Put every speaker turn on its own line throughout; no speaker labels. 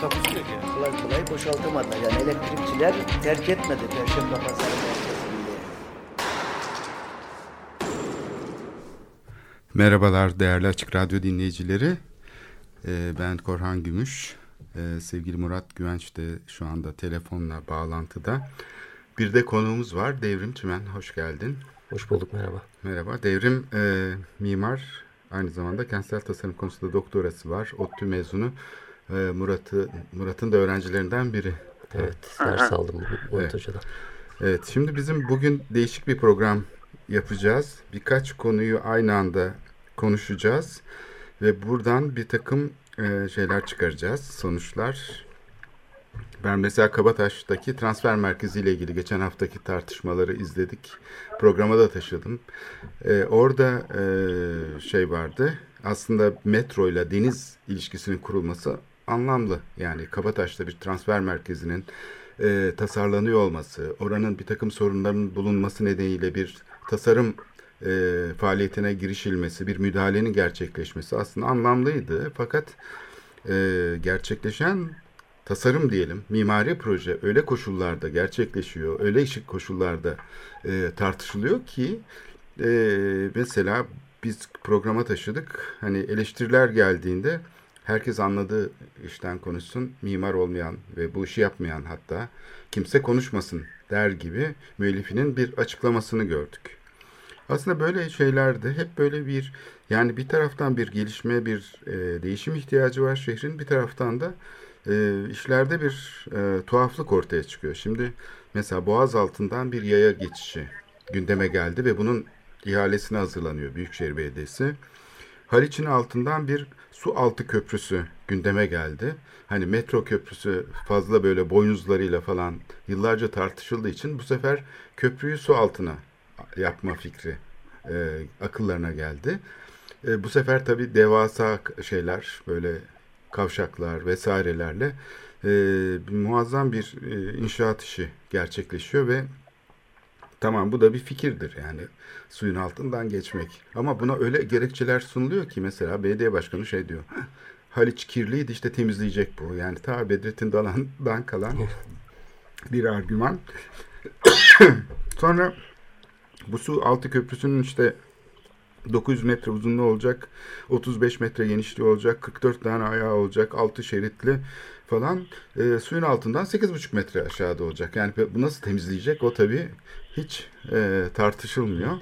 Takusu yok yani.
kolay kolay boşaltamadılar. Yani elektrikçiler terk etmedi Perşembe Pazarı merkezinde.
Merhabalar değerli Açık Radyo dinleyicileri. Ee, ben Korhan Gümüş. Ee, sevgili Murat Güvenç de şu anda telefonla bağlantıda. Bir de konuğumuz var. Devrim Tümen. Hoş geldin.
Hoş bulduk merhaba.
Merhaba. Devrim e, mimar. Aynı zamanda kentsel tasarım konusunda doktorası var. ODTÜ mezunu. E, Murat'ı Murat'ın da öğrencilerinden biri.
Evet ders aldım Murat
Evet.
Hoca'dan.
Evet, şimdi bizim bugün değişik bir program yapacağız. Birkaç konuyu aynı anda konuşacağız ve buradan bir takım e, şeyler çıkaracağız, sonuçlar. Ben mesela Kabataş'taki transfer merkezi ile ilgili geçen haftaki tartışmaları izledik. Programa da taşıdım. E, orada e, şey vardı. Aslında metro ile deniz ilişkisinin kurulması anlamlı. Yani Kabataş'ta bir transfer merkezinin e, tasarlanıyor olması, oranın bir takım sorunların bulunması nedeniyle bir tasarım e, faaliyetine girişilmesi, bir müdahalenin gerçekleşmesi aslında anlamlıydı. Fakat e, gerçekleşen tasarım diyelim, mimari proje öyle koşullarda gerçekleşiyor, öyle ışık koşullarda e, tartışılıyor ki e, mesela biz programa taşıdık. Hani eleştiriler geldiğinde herkes anladığı işten konuşsun. Mimar olmayan ve bu işi yapmayan hatta kimse konuşmasın der gibi müellifinin bir açıklamasını gördük. Aslında böyle şeylerde hep böyle bir yani bir taraftan bir gelişme, bir e, değişim ihtiyacı var şehrin. Bir taraftan da e, işlerde bir e, tuhaflık ortaya çıkıyor. Şimdi mesela Boğaz altından bir yaya geçişi gündeme geldi ve bunun ihalesine hazırlanıyor Büyükşehir Belediyesi. Haliç'in altından bir su altı köprüsü gündeme geldi. Hani metro köprüsü fazla böyle boynuzlarıyla falan yıllarca tartışıldığı için bu sefer köprüyü su altına yapma fikri e, akıllarına geldi. E, bu sefer tabii devasa şeyler böyle kavşaklar vesairelerle e, muazzam bir e, inşaat işi gerçekleşiyor ve Tamam bu da bir fikirdir yani suyun altından geçmek. Ama buna öyle gerekçeler sunuluyor ki mesela belediye başkanı şey diyor. Haliç kirliydi işte temizleyecek bu. Yani ta Bedrettin Dalan'dan kalan bir argüman. Sonra bu su altı köprüsünün işte 900 metre uzunluğu olacak, 35 metre genişliği olacak, 44 tane ayağı olacak, 6 şeritli falan. E, suyun altından 8,5 metre aşağıda olacak. Yani bu nasıl temizleyecek o tabii hiç e, tartışılmıyor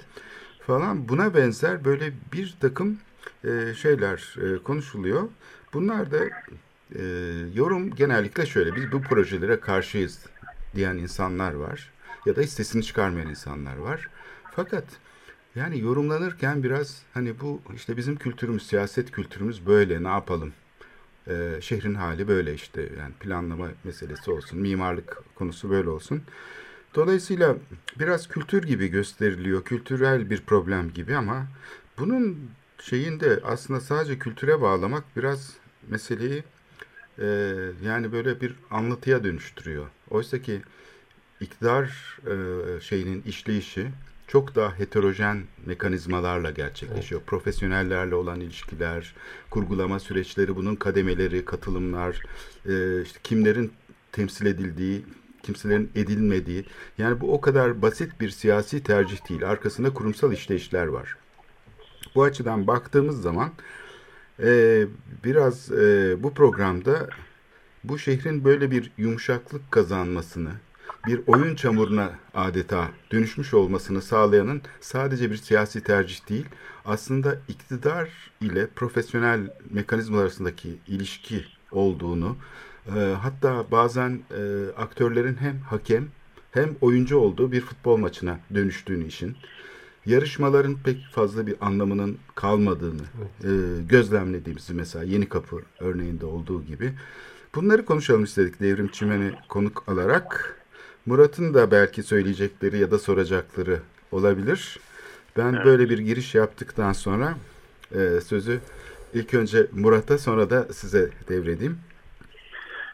falan. Buna benzer böyle bir takım e, şeyler e, konuşuluyor. Bunlar da e, yorum genellikle şöyle biz bu projelere karşıyız diyen insanlar var ya da hiç sesini çıkarmayan insanlar var. Fakat yani yorumlanırken biraz hani bu işte bizim kültürümüz, siyaset kültürümüz böyle ne yapalım? Ee, şehrin hali böyle işte yani planlama meselesi olsun, mimarlık konusu böyle olsun. Dolayısıyla biraz kültür gibi gösteriliyor, kültürel bir problem gibi ama bunun şeyinde aslında sadece kültüre bağlamak biraz meseleyi e, yani böyle bir anlatıya dönüştürüyor. Oysa ki iktidar e, şeyinin işleyişi çok daha heterojen mekanizmalarla gerçekleşiyor. Profesyonellerle olan ilişkiler, kurgulama süreçleri, bunun kademeleri, katılımlar, e, işte kimlerin temsil edildiği, kimselerin edilmediği. Yani bu o kadar basit bir siyasi tercih değil. Arkasında kurumsal işleyişler var. Bu açıdan baktığımız zaman e, biraz e, bu programda bu şehrin böyle bir yumuşaklık kazanmasını, bir oyun çamuruna adeta dönüşmüş olmasını sağlayanın sadece bir siyasi tercih değil, aslında iktidar ile profesyonel mekanizmalar arasındaki ilişki olduğunu, e, hatta bazen e, aktörlerin hem hakem hem oyuncu olduğu bir futbol maçına dönüştüğünü işin, yarışmaların pek fazla bir anlamının kalmadığını e, gözlemlediğimizi mesela Yeni Kapı örneğinde olduğu gibi bunları konuşalım istedik Devrim Çimen'i konuk alarak. Murat'ın da belki söyleyecekleri ya da soracakları olabilir. Ben
Evet.
böyle bir giriş yaptıktan sonra e, sözü ilk önce Murat'a sonra da size devredeyim.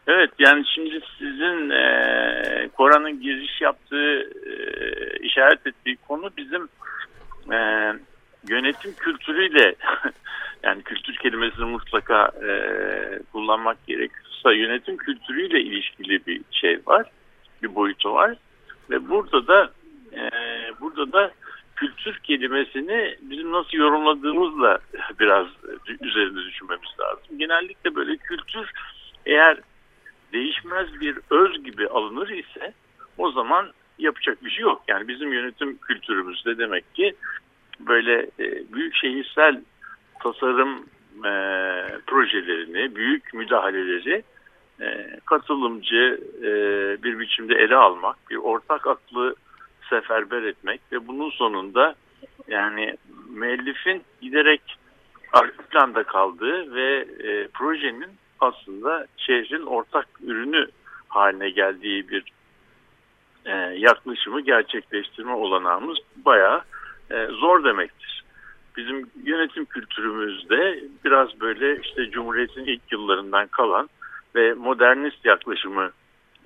Evet yani şimdi sizin e, Koran'ın giriş yaptığı e, işaret ettiği konu bizim e, yönetim kültürüyle yani kültür kelimesini mutlaka e, kullanmak gerekirse yönetim kültürüyle ilişkili bir şey var bir boyutu var ve burada da e, burada da kültür kelimesini bizim nasıl yorumladığımızla biraz üzerinde düşünmemiz lazım. Genellikle böyle kültür eğer değişmez bir öz gibi alınır ise o zaman yapacak bir şey yok. Yani bizim yönetim kültürümüzde demek ki böyle e, büyük şehirsel tasarım e, projelerini, büyük müdahaleleri e, katılımcı e, bir biçimde ele almak, bir ortak aklı seferber etmek ve bunun sonunda yani müellifin giderek arka planda kaldığı ve e, projenin aslında şehrin ortak ürünü haline geldiği bir e, yaklaşımı gerçekleştirme olanağımız bayağı e, zor demektir. Bizim yönetim kültürümüzde biraz böyle işte Cumhuriyet'in ilk yıllarından kalan ve modernist yaklaşımı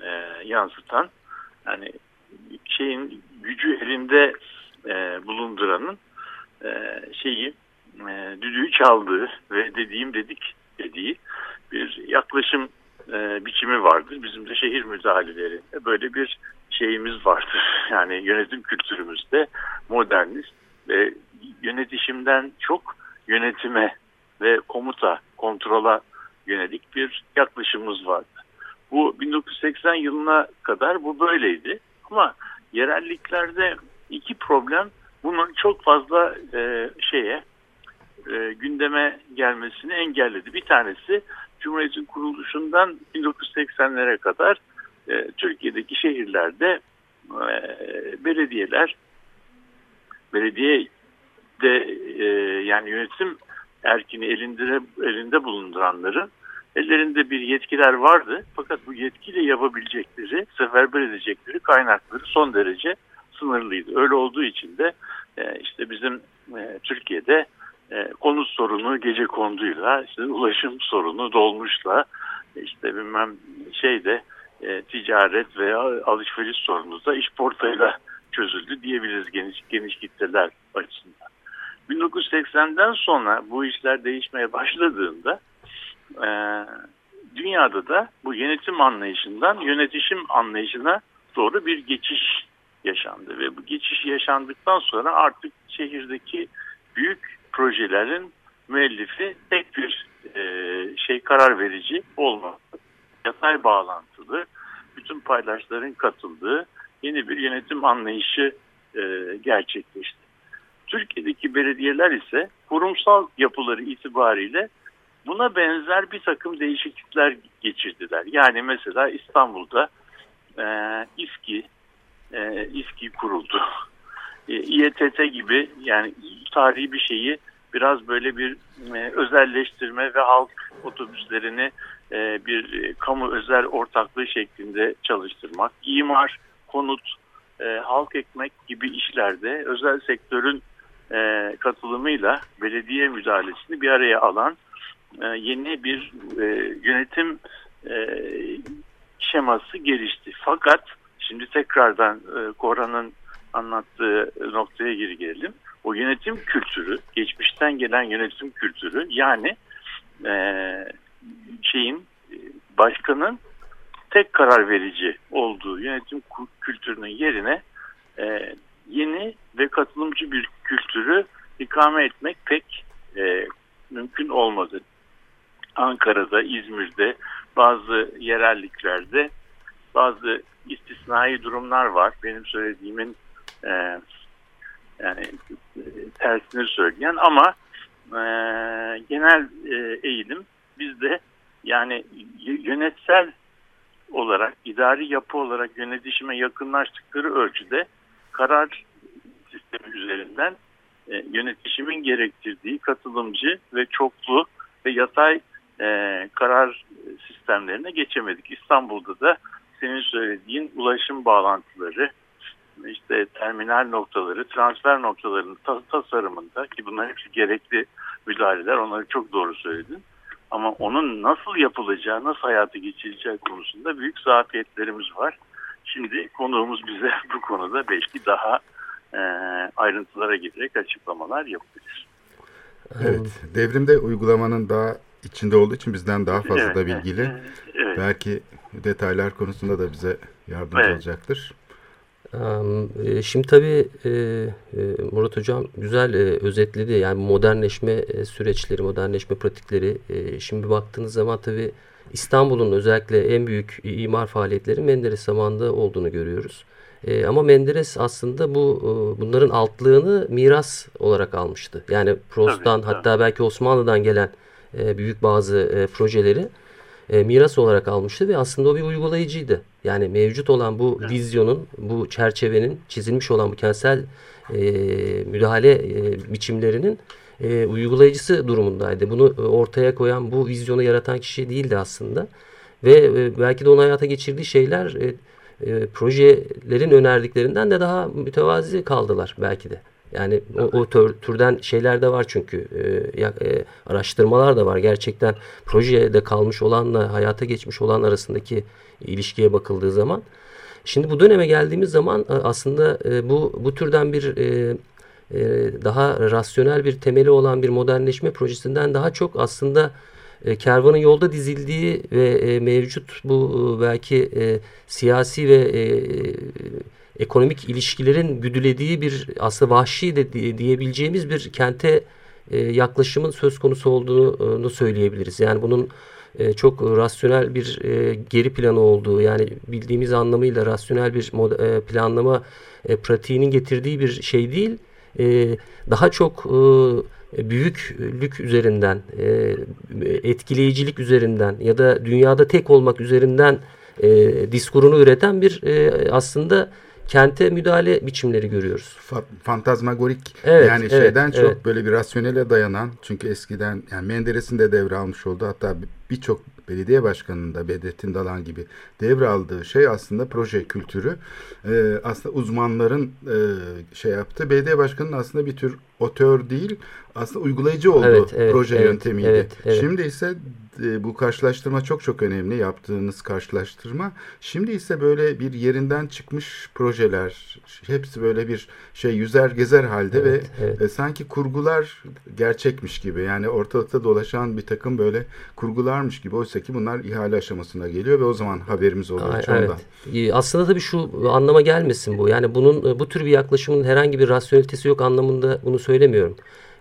e, yansıtan yani şeyin gücü elinde e, bulunduranın e, şeyi e, düdüğü çaldığı ve dediğim dedik dediği bir yaklaşım e, biçimi vardır. Bizim de şehir müdahalelerinde böyle bir şeyimiz vardır. Yani yönetim kültürümüzde modernist ve yönetişimden çok yönetime ve komuta, kontrola yönelik bir yaklaşımımız vardı. Bu 1980 yılına kadar bu böyleydi. Ama yerelliklerde iki problem bunun çok fazla e, şeye e, gündeme gelmesini engelledi. Bir tanesi Cumhuriyet'in kuruluşundan 1980'lere kadar e, Türkiye'deki şehirlerde e, belediyeler belediye de e, yani yönetim erkini elinde elinde bulunduranların ellerinde bir yetkiler vardı. Fakat bu yetkiyle yapabilecekleri, seferber edecekleri kaynakları son derece sınırlıydı. Öyle olduğu için de e, işte bizim e, Türkiye'de e, konut sorunu gece konduyla, işte ulaşım sorunu dolmuşla, işte bilmem şeyde e, ticaret veya alışveriş sorunu da işportayla çözüldü diyebiliriz geniş geniş kitleler açısından. 1980'den sonra bu işler değişmeye başladığında e, dünyada da bu yönetim anlayışından yönetişim anlayışına doğru bir geçiş yaşandı ve bu geçiş yaşandıktan sonra artık şehirdeki büyük projelerin müellifi tek bir e, şey karar verici olmadı. Yatay bağlantılı, bütün paydaşların katıldığı yeni bir yönetim anlayışı e, gerçekleşti. Türkiye'deki belediyeler ise kurumsal yapıları itibariyle buna benzer bir takım değişiklikler geçirdiler. Yani mesela İstanbul'da e, İSKİ, e, İSKİ kuruldu. E, İETT gibi yani tarihi bir şeyi biraz böyle bir e, özelleştirme ve halk otobüslerini e, bir e, kamu özel ortaklığı şeklinde çalıştırmak, imar, konut, e, halk ekmek gibi işlerde özel sektörün e, katılımıyla belediye müdahalesini bir araya alan e, yeni bir e, yönetim e, şeması gelişti. Fakat şimdi tekrardan e, Koran'ın anlattığı noktaya geri gelelim. O yönetim kültürü, geçmişten gelen yönetim kültürü yani e, şeyin e, başkanın tek karar verici olduğu yönetim kültürünün yerine e, yeni ve katılımcı bir kültürü ikame etmek pek e, mümkün olmadı. Ankara'da, İzmir'de, bazı yerelliklerde bazı istisnai durumlar var. Benim söylediğimin e, yani e, tersini söyleyen ama e, genel e, eğilim bizde yani yönetsel olarak, idari yapı olarak yönetişime yakınlaştıkları ölçüde karar sistemi üzerinden e, yönetişimin gerektirdiği katılımcı ve çoklu ve yatay e, karar sistemlerine geçemedik. İstanbul'da da senin söylediğin ulaşım bağlantıları, işte terminal noktaları, transfer noktalarının ta- tasarımında ki bunlar hepsi gerekli müdahaleler onları çok doğru söyledin. Ama onun nasıl yapılacağı, nasıl hayata geçirileceği konusunda büyük zafiyetlerimiz var. Şimdi konuğumuz bize bu konuda belki daha e, ayrıntılara girerek açıklamalar yapabilir.
Evet. Devrimde uygulamanın daha içinde olduğu için bizden daha fazla
Evet,
da
evet,
bilgili.
Evet.
Belki detaylar konusunda da bize yardımcı
Evet.
olacaktır.
E, Şimdi tabii e, e, Murat Hocam güzel özetledi. Yani modernleşme süreçleri, modernleşme pratikleri. Şimdi baktığınız zaman tabii İstanbul'un özellikle en büyük imar faaliyetleri Menderes zamanında olduğunu görüyoruz. Ama Menderes aslında bu bunların altlığını miras olarak almıştı. Yani Prost'tan
Tabii,
hatta belki Osmanlı'dan gelen büyük bazı projeleri miras olarak almıştı ve aslında o bir uygulayıcıydı. Yani mevcut olan bu vizyonun, bu çerçevenin çizilmiş olan bu kentsel e, müdahale e, biçimlerinin e, uygulayıcısı durumundaydı. Bunu e, ortaya koyan, bu vizyonu yaratan kişi değildi aslında. Ve e, belki de onun hayata geçirdiği şeyler e, e, projelerin önerdiklerinden de daha mütevazi kaldılar belki de. Yani o, o tür, türden şeyler de var çünkü e, ya- e, araştırmalar da var. Gerçekten projede kalmış olanla hayata geçmiş olan arasındaki ilişkiye bakıldığı zaman. Şimdi bu döneme geldiğimiz zaman e, aslında e, bu bu türden bir e, daha rasyonel bir temeli olan bir modernleşme projesinden daha çok aslında kervanın yolda dizildiği ve mevcut bu belki siyasi ve ekonomik ilişkilerin güdülediği bir aslında vahşi de diye- diyebileceğimiz bir kente yaklaşımın söz konusu olduğunu söyleyebiliriz. Yani bunun e, çok rasyonel bir e, geri planı olduğu yani bildiğimiz anlamıyla rasyonel bir mod- e, planlama e, pratiğinin getirdiği bir şey değil. E, daha çok e, büyüklük üzerinden, e, etkileyicilik üzerinden ya da dünyada tek olmak üzerinden e, diskurunu üreten bir e, aslında kente müdahale biçimleri görüyoruz.
Fa- fantazmagorik
Evet,
yani
evet,
şeyden çok
evet.
böyle bir rasyonele dayanan çünkü eskiden yani Menderes'in de devralmış oldu hatta birçok belediye başkanının da Bedrettin Dalan gibi devraldığı şey aslında proje kültürü Ee, aslında uzmanların e, şey yaptı belediye başkanının aslında bir tür otör değil aslında uygulayıcı olduğu
Evet, evet,
proje
evet,
yöntemiydi.
evet, evet.
Şimdi ise e, bu karşılaştırma çok çok önemli yaptığınız karşılaştırma. Şimdi ise böyle bir yerinden çıkmış projeler hepsi böyle bir şey yüzer gezer halde
Evet,
ve
evet.
e, sanki kurgular gerçekmiş gibi yani ortalıkta dolaşan bir takım böyle kurgularmış gibi oysa ki bunlar ihale aşamasına geliyor ve o zaman haberimiz oluyor
Ay-
hiç ondan.
Evet. Aslında tabii şu anlama gelmesin bu. Yani bunun e, bu tür bir yaklaşımın herhangi bir rasyonelitesi yok anlamında bunu söylemiyorum.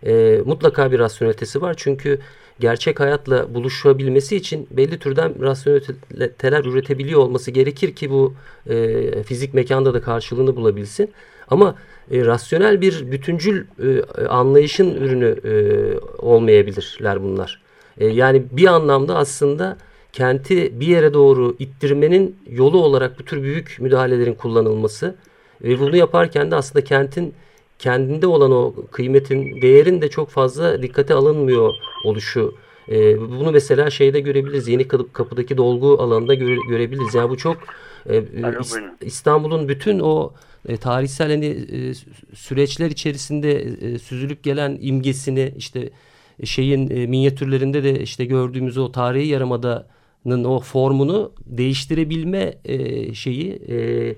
Ee, mutlaka bir rasyonelitesi var çünkü gerçek hayatla buluşabilmesi için belli türden rasyoneliteler üretebiliyor olması gerekir ki bu e, fizik mekanda da karşılığını bulabilsin. Ama e, rasyonel bir bütüncül e, anlayışın ürünü e, olmayabilirler bunlar. E, yani bir anlamda aslında kenti bir yere doğru ittirmenin yolu olarak bu tür büyük müdahalelerin kullanılması ve bunu yaparken de aslında kentin kendinde olan o kıymetin, değerin de çok fazla dikkate alınmıyor oluşu. E, bunu mesela şeyde görebiliriz. Yeni Kapı- Kapı'daki dolgu alanında göre- görebiliriz. Yani bu çok e. İstanbul'un bütün o e, tarihsel hani e, süreçler içerisinde e, süzülüp gelen imgesini işte e, şeyin e, minyatürlerinde de işte gördüğümüz o tarihi yarımadanın o formunu değiştirebilme e, şeyi e, e,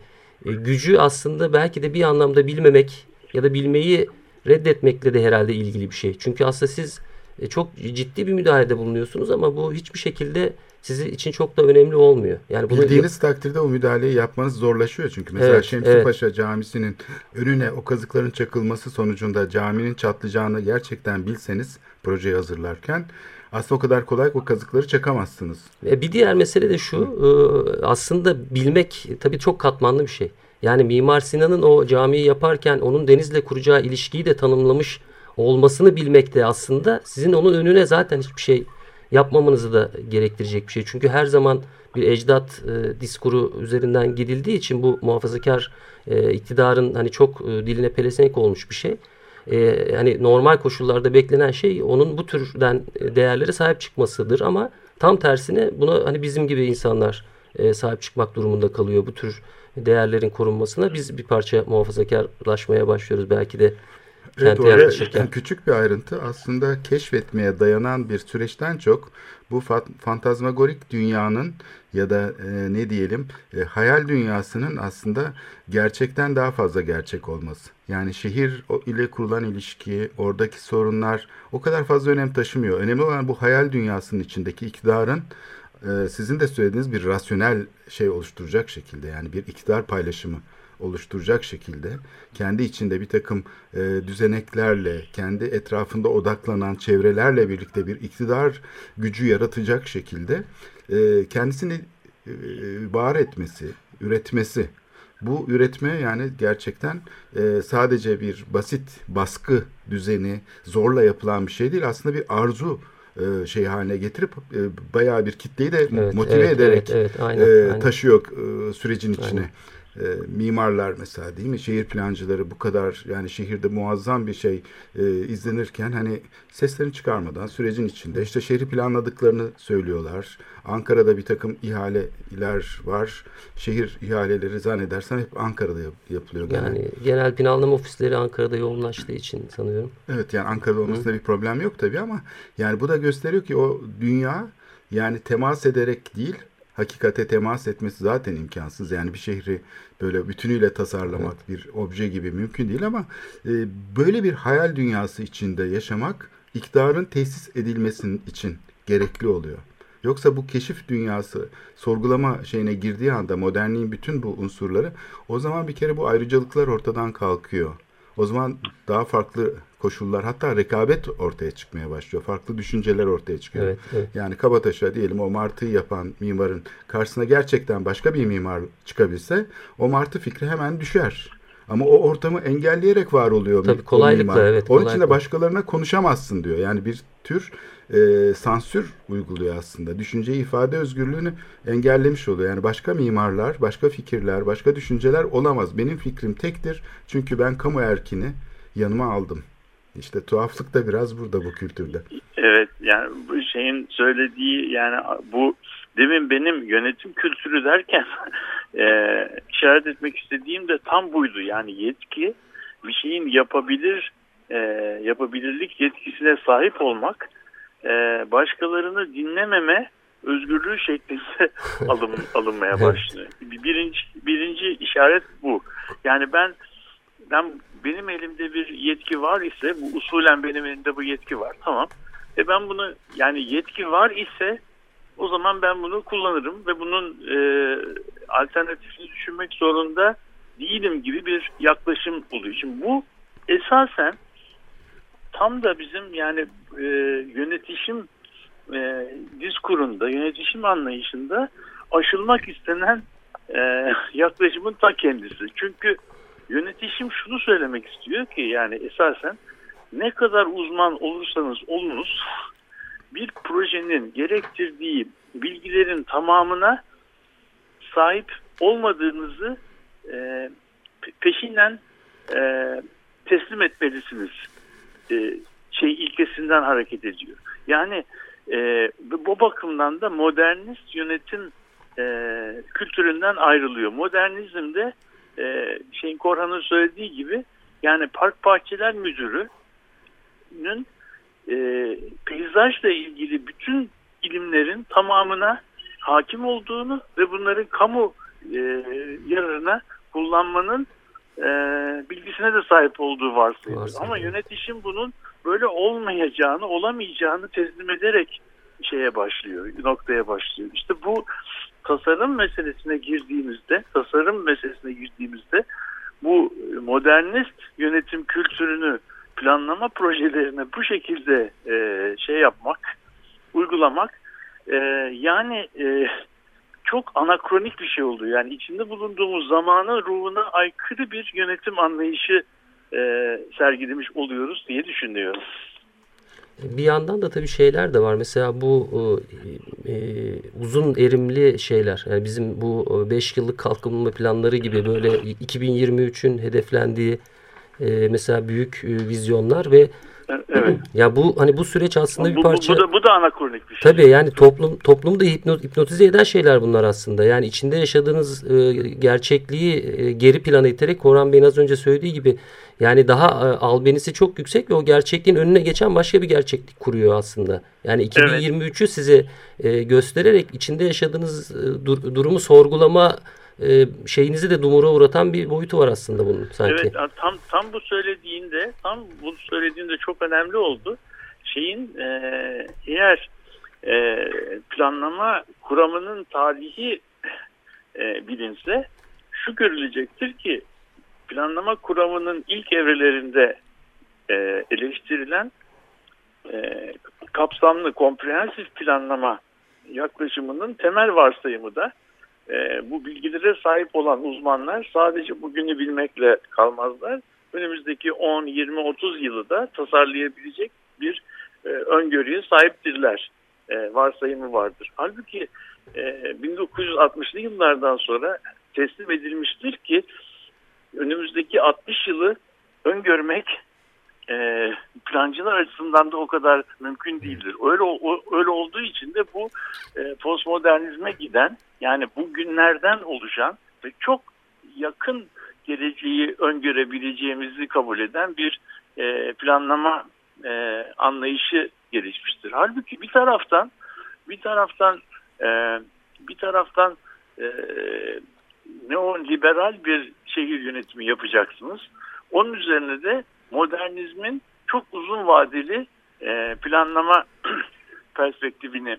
gücü aslında belki de bir anlamda bilmemek ya da bilmeyi reddetmekle de herhalde ilgili bir şey. Çünkü aslında siz e, çok ciddi bir müdahalede bulunuyorsunuz ama bu hiçbir şekilde sizin için çok da önemli olmuyor. Yani bunu
Bildiğiniz takdirde o müdahaleyi yapmanız zorlaşıyor çünkü mesela
Evet,
Şemsi
evet.
Paşa Camisi'nin önüne o kazıkların çakılması sonucunda caminin çatlayacağını gerçekten bilseniz projeyi hazırlarken aslında o kadar kolay o kazıkları çakamazsınız.
E, Bir diğer mesele de şu e, aslında bilmek tabii çok katmanlı bir şey. Yani Mimar Sinan'ın o camiyi yaparken onun denizle kuracağı ilişkiyi de tanımlamış olmasını bilmek de aslında sizin onun önüne zaten hiçbir şey yapmamanızı da gerektirecek bir şey. Çünkü her zaman bir ecdat e, diskuru üzerinden gidildiği için bu muhafazakar e, iktidarın hani çok e, diline pelesenk olmuş bir şey. E, hani normal koşullarda beklenen şey onun bu türden e, değerlere sahip çıkmasıdır ama Tam tersine buna hani bizim gibi insanlar e, sahip çıkmak durumunda kalıyor bu tür değerlerin korunmasına. Biz bir parça muhafazakarlaşmaya başlıyoruz belki de
Evet, oraya
yaklaşırken.
küçük bir ayrıntı aslında keşfetmeye dayanan bir süreçten çok bu fa- fantazmagorik dünyanın ya da e, ne diyelim e, hayal dünyasının aslında gerçekten daha fazla gerçek olması. Yani şehir ile kurulan ilişki, oradaki sorunlar o kadar fazla önem taşımıyor. Önemli olan bu hayal dünyasının içindeki iktidarın e, sizin de söylediğiniz bir rasyonel şey oluşturacak şekilde yani bir iktidar paylaşımı oluşturacak şekilde kendi içinde bir takım e, düzeneklerle, kendi etrafında odaklanan çevrelerle birlikte bir iktidar gücü yaratacak şekilde e, kendisini e, var etmesi, üretmesi. Bu üretme yani gerçekten e, sadece bir basit baskı düzeni, zorla yapılan bir şey değil. Aslında bir arzu e, şey haline getirip e, bayağı bir kitleyi de
Evet,
motive
evet,
ederek
evet, evet, aynen,
e,
aynen.
taşıyor e, sürecin içine.
Aynen.
E, mimarlar mesela değil mi? Şehir plancıları bu kadar yani şehirde muazzam bir şey e, izlenirken hani seslerini çıkarmadan sürecin içinde işte şehri planladıklarını söylüyorlar. Ankara'da bir takım ihaleler var. Şehir ihaleleri zannedersen hep Ankara'da yap- yapılıyor. genelde.
Yani genel planlama ofisleri Ankara'da yoğunlaştığı için sanıyorum.
Evet yani Ankara'da olmasında bir problem yok tabii ama yani bu da gösteriyor ki o dünya yani temas ederek değil hakikate temas etmesi zaten imkansız. Yani bir şehri böyle bütünüyle tasarlamak bir obje gibi mümkün değil ama e, böyle bir hayal dünyası içinde yaşamak iktidarın tesis edilmesinin için gerekli oluyor. Yoksa bu keşif dünyası sorgulama şeyine girdiği anda modernliğin bütün bu unsurları o zaman bir kere bu ayrıcalıklar ortadan kalkıyor. O zaman daha farklı koşullar hatta rekabet ortaya çıkmaya başlıyor. Farklı düşünceler ortaya çıkıyor.
Evet, evet.
Yani Kabataş'a diyelim o martıyı yapan mimarın karşısına gerçekten başka bir mimar çıkabilse o martı fikri hemen düşer. Ama o ortamı engelleyerek var oluyor.
Tabii, kolaylıkla,
mimar.
evet,
Onun için de başkalarına konuşamazsın diyor. Yani bir tür e, sansür uyguluyor aslında. Düşünceyi ifade özgürlüğünü engellemiş oluyor. Yani başka mimarlar, başka fikirler, başka düşünceler olamaz. Benim fikrim tektir. Çünkü ben kamu erkini yanıma aldım. İşte tuhaflık da biraz burada bu kültürde.
Evet yani bu şeyin söylediği yani bu demin benim yönetim kültürü derken e, işaret etmek istediğim de tam buydu. Yani yetki bir şeyin yapabilir e, yapabilirlik yetkisine sahip olmak e, başkalarını dinlememe özgürlüğü şeklinde alın, alınmaya başlıyor. Birinci, birinci işaret bu. Yani ben ben benim elimde bir yetki var ise bu usulen benim elimde bu yetki var tamam. E ben bunu yani yetki var ise o zaman ben bunu kullanırım ve bunun e, alternatifini düşünmek zorunda değilim gibi bir yaklaşım oluyor. Şimdi bu esasen tam da bizim yani e, yönetişim e, diskurunda, yönetişim anlayışında aşılmak istenen e, yaklaşımın ta kendisi. Çünkü yönetişim şunu söylemek istiyor ki yani esasen ne kadar uzman olursanız olunuz bir projenin gerektirdiği bilgilerin tamamına sahip olmadığınızı e, peşinden e, teslim etmelisiniz. E, şey ilkesinden hareket ediyor. Yani e, bu bakımdan da modernist yönetim e, kültüründen ayrılıyor. Modernizmde e, şeyin Korhan'ın söylediği gibi yani Park Bahçeler Müdürü'nün e, peyzajla ilgili bütün ilimlerin tamamına hakim olduğunu ve bunların kamu e, yararına kullanmanın e, bilgisine de sahip olduğu varsayılır. Ama yönetişim bunun böyle olmayacağını, olamayacağını teslim ederek şeye başlıyor, noktaya başlıyor. İşte bu tasarım meselesine girdiğimizde, tasarım meselesine girdiğimizde bu modernist yönetim kültürünü planlama projelerine bu şekilde e, şey yapmak, uygulamak e, yani e, çok anakronik bir şey oldu. Yani içinde bulunduğumuz zamanın ruhuna aykırı bir yönetim anlayışı e, sergilemiş oluyoruz diye düşünüyorum.
Bir yandan da tabii şeyler de var. Mesela bu e, e, uzun erimli şeyler. Yani bizim bu 5 yıllık kalkınma planları gibi böyle 2023'ün hedeflendiği e, mesela büyük e, vizyonlar ve
Evet.
ya bu hani bu süreç aslında
Bu,
bir
bu,
parça
bu da, bu da anakronik bir şey.
Tabii yani toplum toplumda hipno- hipnotize eden şeyler bunlar aslında. Yani içinde yaşadığınız e, gerçekliği e, geri plana iterek Koran Bey'in az önce söylediği gibi yani daha e, albenisi çok yüksek ve o gerçekliğin önüne geçen başka bir gerçeklik kuruyor aslında. Yani 2023'ü size e, göstererek içinde yaşadığınız e, dur- durumu sorgulama e, şeyinizi de dumura uğratan bir boyutu var aslında bunun sanki.
Evet tam tam bu söylediğinde tam bu söylediğinde çok önemli oldu. Şeyin e, eğer e, planlama kuramının tarihi e, bilinse şu görülecektir ki planlama kuramının ilk evrelerinde e, eleştirilen e, kapsamlı komprehensif planlama yaklaşımının temel varsayımı da e, bu bilgilere sahip olan uzmanlar sadece bugünü bilmekle kalmazlar. Önümüzdeki 10, 20, 30 yılı da tasarlayabilecek bir e, öngörüye sahiptirler. E, varsayımı vardır. Halbuki e, 1960'lı yıllardan sonra teslim edilmiştir ki önümüzdeki 60 yılı öngörmek plancılar açısından da o kadar mümkün değildir. Öyle öyle olduğu için de bu e, postmodernizme giden yani bugünlerden oluşan ve çok yakın geleceği öngörebileceğimizi kabul eden bir e, planlama e, anlayışı gelişmiştir. Halbuki bir taraftan bir taraftan e, bir taraftan e, neoliberal bir şehir yönetimi yapacaksınız. Onun üzerine de modernizmin çok uzun vadeli e, planlama perspektifini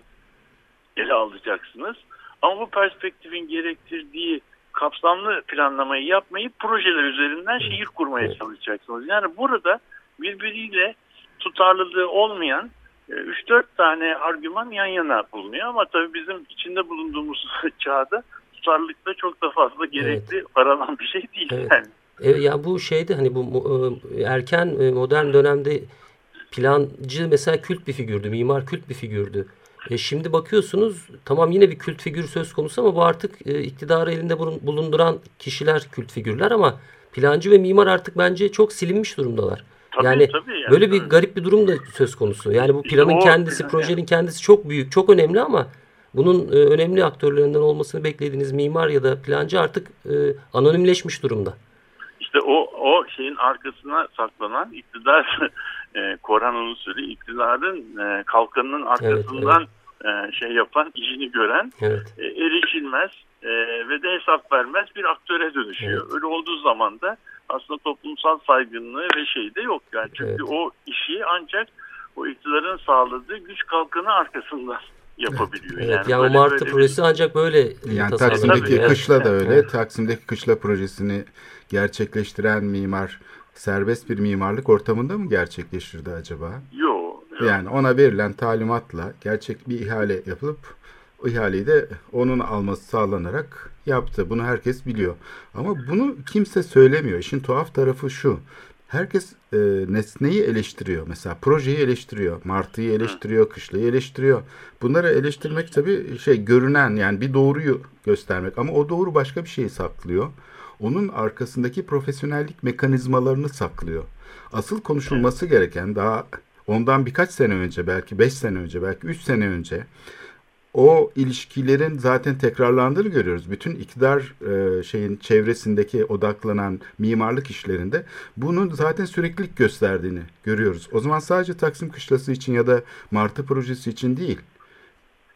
ele alacaksınız. Ama bu perspektifin gerektirdiği kapsamlı planlamayı yapmayıp projeler üzerinden şehir kurmaya çalışacaksınız. Yani burada birbiriyle tutarlılığı olmayan 3-4 tane argüman yan yana bulunuyor ama tabii bizim içinde bulunduğumuz çağda tutarlılıkta çok da fazla gerekli evet. aranan bir şey değil
Evet.
yani.
E, ya bu şeyde hani bu e, erken e, modern dönemde plancı mesela kült bir figürdü, mimar kült bir figürdü. E, şimdi bakıyorsunuz tamam yine bir kült figür söz konusu ama bu artık e, iktidarı elinde bulun- bulunduran kişiler kült figürler ama plancı ve mimar artık bence çok silinmiş durumdalar.
Tabii,
yani
tabii yani.
böyle bir garip bir durum da söz konusu. Yani bu
İşte
planın
o
kendisi,
plan,
projenin kendisi çok büyük, çok önemli ama bunun e, önemli aktörlerinden olmasını beklediğiniz mimar ya da plancı artık e, anonimleşmiş durumda.
İşte o o şeyin arkasına saklanan iktidar e, Koran usulü iktidarın e, kalkanının arkasından E, şey yapan işini gören
Evet.
e, erişilmez e, ve de hesap vermez bir aktöre dönüşüyor.
Evet.
Öyle olduğu zaman da aslında toplumsal saygınlığı ve şey de yok. Yani çünkü
Evet.
o işi ancak o iktidarın sağladığı güç kalkanı arkasından yapabiliyor.
Evet,
yani
yani,
böyle-
o Martı
böyle bir-
projesi ancak böyle
Yani. Taksim'deki
Tabii,
kışla da
evet.
öyle. Taksim'deki kışla projesini gerçekleştiren mimar serbest bir mimarlık ortamında mı gerçekleştirdi acaba?
Yok. yok.
Yani ona verilen talimatla gerçek bir ihale yapılıp ihaleyi de onun alması sağlanarak yaptı. Bunu herkes biliyor. Ama bunu kimse söylemiyor. İşin tuhaf tarafı şu. Herkes e, nesneyi eleştiriyor. Mesela projeyi eleştiriyor. Martı'yı eleştiriyor. Kışlayı eleştiriyor. Bunları eleştirmek tabii şey görünen yani bir doğruyu göstermek. Ama o doğru başka bir şeyi saklıyor. Onun arkasındaki profesyonellik mekanizmalarını saklıyor. Asıl konuşulması gereken daha ondan birkaç sene önce belki 5 sene önce belki 3 sene önce o ilişkilerin zaten tekrarlandığını görüyoruz. Bütün iktidar e, şeyin çevresindeki odaklanan mimarlık işlerinde bunun zaten süreklilik gösterdiğini görüyoruz. O zaman sadece Taksim Kışlası için ya da Martı projesi için değil.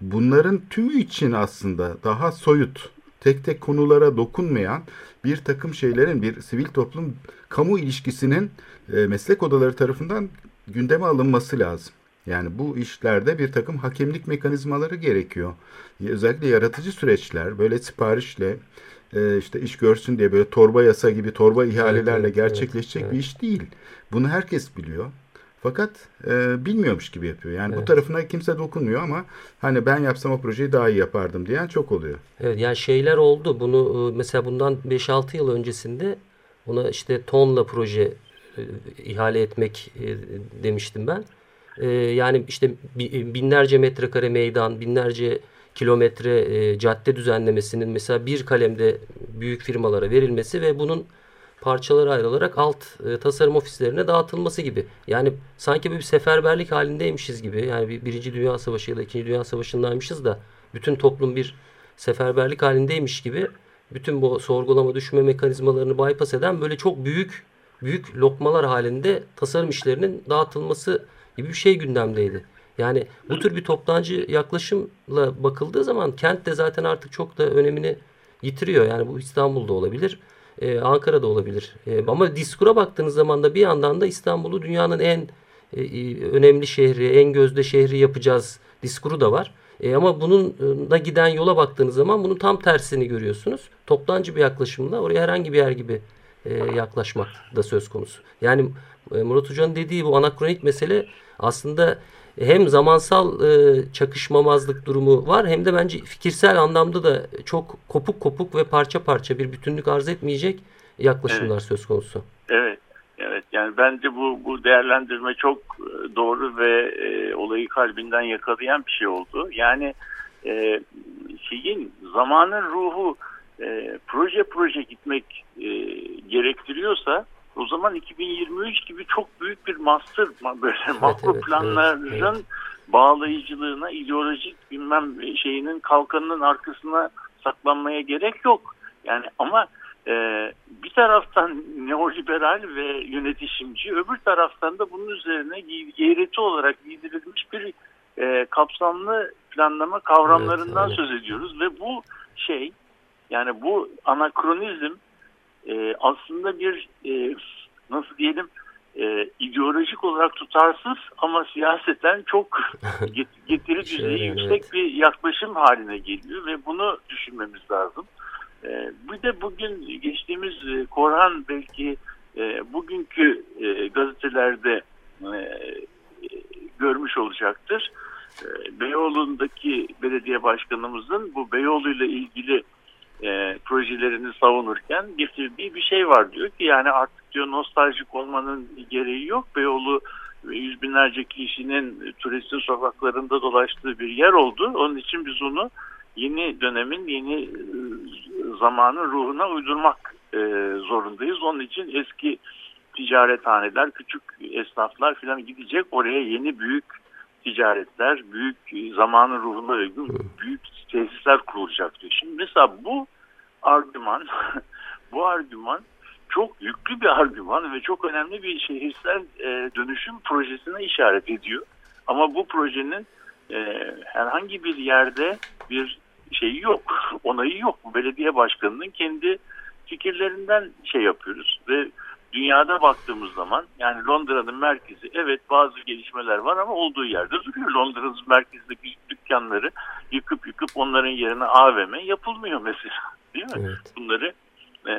Bunların tümü için aslında daha soyut, tek tek konulara dokunmayan bir takım şeylerin bir sivil toplum kamu ilişkisinin e, meslek odaları tarafından gündeme alınması lazım. Yani bu işlerde bir takım hakemlik mekanizmaları gerekiyor. Özellikle yaratıcı süreçler böyle siparişle e, işte iş görsün diye böyle torba yasa gibi torba ihalelerle
evet,
gerçekleşecek
evet,
bir iş değil. Bunu herkes biliyor. Fakat e, bilmiyormuş gibi yapıyor. Yani bu
Evet.
tarafına kimse dokunmuyor ama hani ben yapsam o projeyi daha iyi yapardım diyen çok oluyor.
Evet yani şeyler oldu. Bunu e, mesela bundan 5-6 yıl öncesinde ona işte tonla proje e, ihale etmek e, demiştim ben. E, yani işte bi- binlerce metrekare meydan, binlerce kilometre e, cadde düzenlemesinin mesela bir kalemde büyük firmalara verilmesi ve bunun parçalara ayrılarak alt e, tasarım ofislerine dağıtılması gibi. Yani sanki bir seferberlik halindeymişiz gibi. Yani bir, Birinci Dünya Savaşı ya da İkinci Dünya Savaşı'ndaymışız da bütün toplum bir seferberlik halindeymiş gibi bütün bu sorgulama düşme mekanizmalarını bypass eden böyle çok büyük büyük lokmalar halinde tasarım işlerinin dağıtılması gibi bir şey gündemdeydi. Yani bu tür bir toptancı yaklaşımla bakıldığı zaman kent de zaten artık çok da önemini yitiriyor. Yani bu İstanbul'da olabilir, e, Ankara'da olabilir. E, ama diskura baktığınız zaman da bir yandan da İstanbul'u dünyanın en e, e önemli şehri, en gözde şehri yapacağız diskuru da var. E, ama bununla giden yola baktığınız zaman bunun tam tersini görüyorsunuz. Toptancı bir yaklaşımla oraya herhangi bir yer gibi e, yaklaşmak da söz konusu. Yani e, Murat Hoca'nın dediği bu anakronik mesele aslında hem zamansal e, çakışmamazlık durumu var hem de bence fikirsel anlamda da çok kopuk kopuk ve parça parça bir bütünlük arz etmeyecek yaklaşımlar
evet.
söz konusu.
Evet. Evet yani bence bu bu değerlendirme çok e, doğru ve e, olayı kalbinden yakalayan bir şey oldu. Yani e, şeyin zamanın ruhu e, proje proje gitmek e, gerektiriyorsa o zaman 2023 gibi çok büyük bir master böyle evet, makro evet, planların evet, evet. bağlayıcılığına ideolojik bilmem şeyinin kalkanının arkasına saklanmaya gerek yok. Yani ama e, bir taraftan neoliberal ve yönetişimci öbür taraftan da bunun üzerine eğreti olarak giydirilmiş bir e, kapsamlı planlama kavramlarından evet, evet. söz ediyoruz ve bu şey yani bu anakronizm e, aslında bir e, nasıl diyelim e, ideolojik olarak tutarsız ama siyaseten çok getiri şey, düzeyi şey, yüksek evet. bir yaklaşım haline geliyor ve bunu düşünmemiz lazım. E, bir de bugün geçtiğimiz e, Korhan belki e, bugünkü e, gazetelerde e, görmüş olacaktır. E, Beyoğlu'ndaki belediye başkanımızın bu Beyoğlu ile ilgili e, projelerini savunurken getirdiği bir şey var diyor ki yani artık diyor nostaljik olmanın gereği yok. Beyoğlu yüz binlerce kişinin turistin sokaklarında dolaştığı bir yer oldu. Onun için biz onu yeni dönemin yeni e, zamanın ruhuna uydurmak e, zorundayız. Onun için eski ticarethaneler, küçük esnaflar falan gidecek. Oraya yeni büyük ticaretler, büyük zamanın ruhuna uygun büyük tesisler kurulacak diyor. Şimdi mesela bu argüman, bu argüman çok yüklü bir argüman ve çok önemli bir şehirsel e, dönüşüm projesine işaret ediyor. Ama bu projenin e, herhangi bir yerde bir şeyi yok, onayı yok. Belediye başkanının kendi fikirlerinden şey yapıyoruz ve dünyada baktığımız zaman yani Londra'nın merkezi evet bazı gelişmeler var ama olduğu yerde duruyor. Londra'nın merkezindeki dükkanları yıkıp yıkıp onların yerine AVM yapılmıyor mesela. Değil mi? Evet. Bunları e,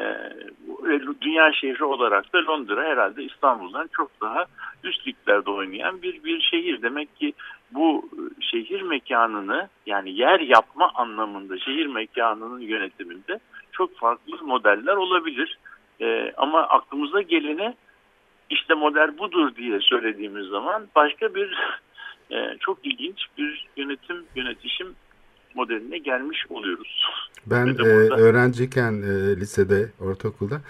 dünya şehri olarak da Londra herhalde İstanbul'dan çok daha üst liglerde oynayan bir bir şehir. Demek ki bu şehir mekanını yani yer yapma anlamında şehir mekanının yönetiminde çok farklı modeller olabilir. E, ama aklımıza gelene işte model budur diye söylediğimiz zaman başka bir e, çok ilginç bir yönetim yönetişim modeline gelmiş oluyoruz.
Ben e, öğrenciyken e, lisede, ortaokulda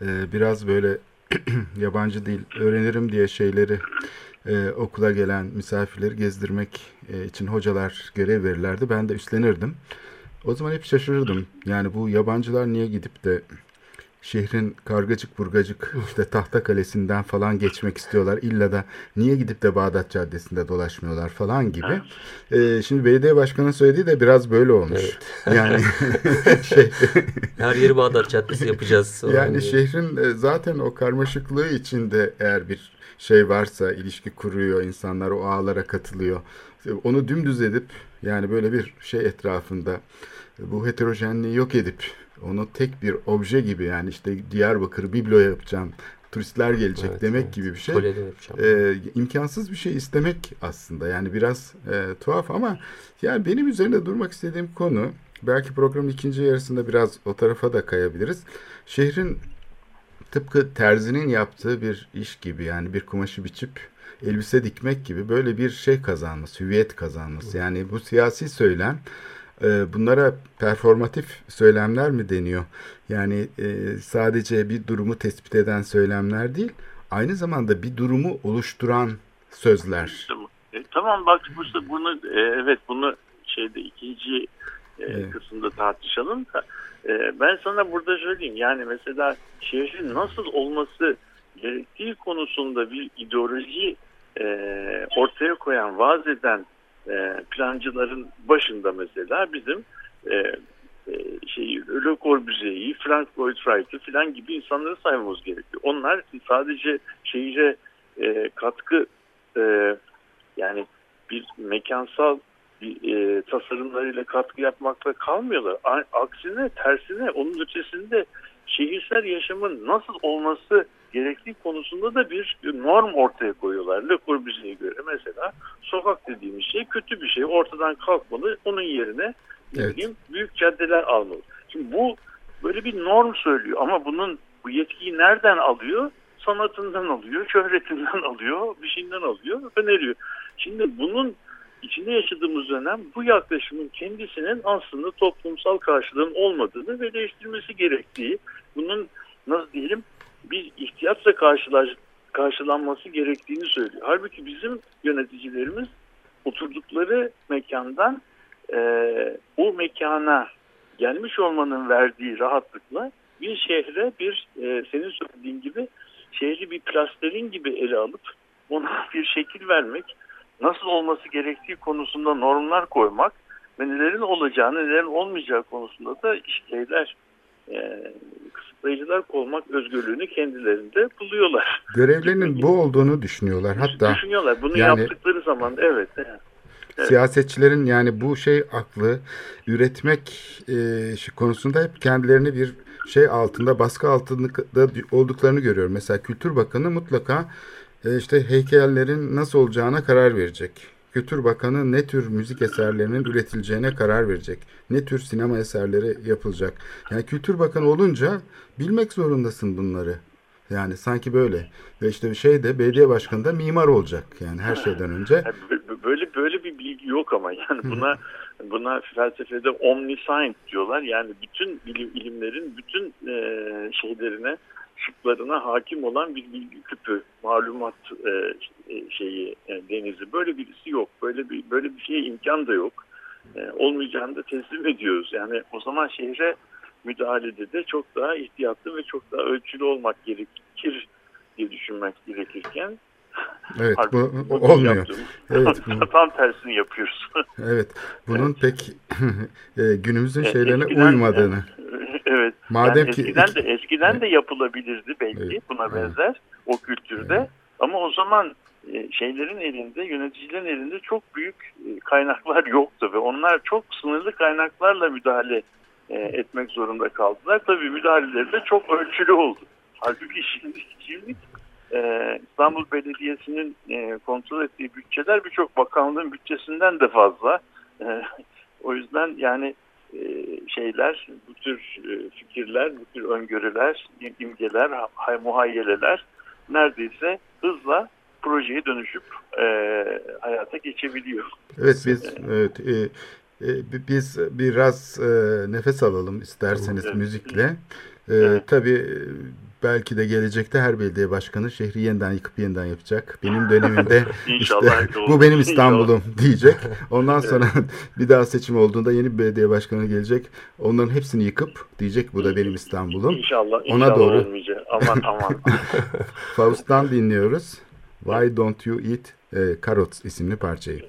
e, biraz böyle yabancı dil öğrenirim diye şeyleri e, okula gelen misafirleri gezdirmek e, için hocalar görev verirlerdi. Ben de üstlenirdim. O zaman hep şaşırırdım. Yani bu yabancılar niye gidip de şehrin kargacık burgacık işte tahta kalesinden falan geçmek istiyorlar. İlla da niye gidip de Bağdat Caddesi'nde dolaşmıyorlar falan gibi. Ee, şimdi belediye başkanının söylediği de biraz böyle olmuş. Evet. Yani
şey, her yeri Bağdat Caddesi yapacağız.
Yani şehrin e, zaten o karmaşıklığı içinde eğer bir şey varsa ilişki kuruyor insanlar o ağlara katılıyor. Onu dümdüz edip yani böyle bir şey etrafında bu heterojenliği yok edip onu tek bir obje gibi yani işte Diyarbakır biblo yapacağım turistler gelecek evet, demek evet. gibi bir şey. Ee, imkansız bir şey istemek aslında. Yani biraz e, tuhaf ama yani benim üzerinde durmak istediğim konu belki programın ikinci yarısında biraz o tarafa da kayabiliriz. Şehrin tıpkı terzinin yaptığı bir iş gibi yani bir kumaşı biçip elbise dikmek gibi böyle bir şey kazanması, hüviyet kazanması. Yani bu siyasi söylem e, bunlara performatif söylemler mi deniyor? Yani e, sadece bir durumu tespit eden söylemler değil, aynı zamanda bir durumu oluşturan sözler.
Tamam. E, tamam bak bu- bunu e, evet bunu şeyde ikinci e,
Evet.
kısımda tartışalım da e, ben sana burada söyleyeyim yani mesela şehrin nasıl olması gerektiği konusunda bir ideoloji e, ortaya koyan, vaaz eden e, plancıların başında mesela bizim e, e, şey Le Corbusier'i, Frank Lloyd Wright'ı falan gibi insanları saymamız gerekiyor. Onlar sadece şehire e, katkı e, yani bir mekansal bir, e, tasarımlarıyla katkı yapmakla kalmıyorlar. A- aksine tersine onun ötesinde şehirsel yaşamın nasıl olması gerektiği konusunda da bir norm ortaya koyuyorlar. Le Corbusier'e göre mesela sokak dediğimiz şey kötü bir şey. Ortadan kalkmalı. Onun yerine ne
Evet.
bileyim, büyük caddeler almalı. Şimdi bu böyle bir norm söylüyor ama bunun bu yetkiyi nereden alıyor? Sanatından alıyor, şöhretinden alıyor, bir şeyinden alıyor, öneriyor. Şimdi bunun içinde yaşadığımız dönem bu yaklaşımın kendisinin aslında toplumsal karşılığın olmadığını ve değiştirmesi gerektiği, bunun nasıl diyelim bir karşılaş, karşılanması gerektiğini söylüyor. Halbuki bizim yöneticilerimiz oturdukları mekandan e, o mekana gelmiş olmanın verdiği rahatlıkla bir şehre bir e, senin söylediğin gibi şehri bir plasterin gibi ele alıp ona bir şekil vermek, nasıl olması gerektiği konusunda normlar koymak ve nelerin olacağını, nelerin olmayacağı konusunda da şeyler e, kısıtlayıcılar koymak özgürlüğünü kendilerinde buluyorlar.
Görevlerinin bu olduğunu düşünüyorlar. Hatta
Düşünüyorlar. Bunu
yani-
yaptıkları zaman evet. evet.
Siyasetçilerin yani bu şey aklı üretmek e, şu konusunda hep kendilerini bir şey altında baskı altında olduklarını görüyorum. Mesela Kültür Bakanı mutlaka işte heykellerin nasıl olacağına karar verecek. Kültür Bakanı ne tür müzik eserlerinin üretileceğine karar verecek. Ne tür sinema eserleri yapılacak. Yani Kültür Bakanı olunca bilmek zorundasın bunları. Yani sanki böyle. Ve işte şey de belediye başkanı da mimar olacak yani her şeyden önce.
Böyle böyle bir bilgi yok ama yani buna buna felsefede omniscient diyorlar. Yani bütün bilim, ilimlerin bütün e, şeylerine şıklarına hakim olan bir bilgi küpü, malumat e, e, şeyi e, denizi. Böyle birisi yok. Böyle bir böyle bir şeye imkan da yok. E, olmayacağını da teslim ediyoruz. Yani o zaman şehre müdahalede de çok daha ihtiyatlı ve çok daha ölçülü olmak gerekir diye düşünmek gerekirken
Evet bu olmuyor.
yaptığımız-
Evet,
Tam tersini yapıyoruz.
Evet, bunun pek e, günümüzün
E,
şeylerine
eskiden-
uymadığını.
evet.
Madem
yani
ki
eskiden de eskiden de yapılabilirdi belki
Evet,
buna
evet.
benzer o kültürde. Ama o zaman e, şeylerin elinde, yöneticilerin elinde çok büyük e, kaynaklar yoktu ve onlar çok sınırlı kaynaklarla müdahale e, etmek zorunda kaldılar. Tabii müdahaleleri de çok ölçülü oldu. Halbuki şimdi, şimdi İstanbul Belediyesi'nin kontrol ettiği bütçeler birçok bakanlığın bütçesinden de fazla. O yüzden yani şeyler, bu tür e, fikirler, bu tür öngörüler, im- imgeler, ha- muhayyeleler neredeyse hızla projeye dönüşüp e, hayata geçebiliyor.
Evet biz evet, e, e, bi- biz biraz e, nefes alalım isterseniz
Evet.
müzikle. E,
Evet.
Tabii e, belki de gelecekte her belediye başkanı şehri yeniden yıkıp yeniden yapacak. Benim dönemimde
İnşallah
işte bu benim. İstanbul'um diyecek. Ondan sonra bir daha seçim olduğunda yeni bir belediye başkanı gelecek. Onların hepsini yıkıp diyecek bu da benim İstanbul'um.
İnşallah,
Ona
inşallah
doğru.
olmayacak. Aman aman.
Faust'tan dinliyoruz. Why Don't You Eat e, Carrots isimli parçayı.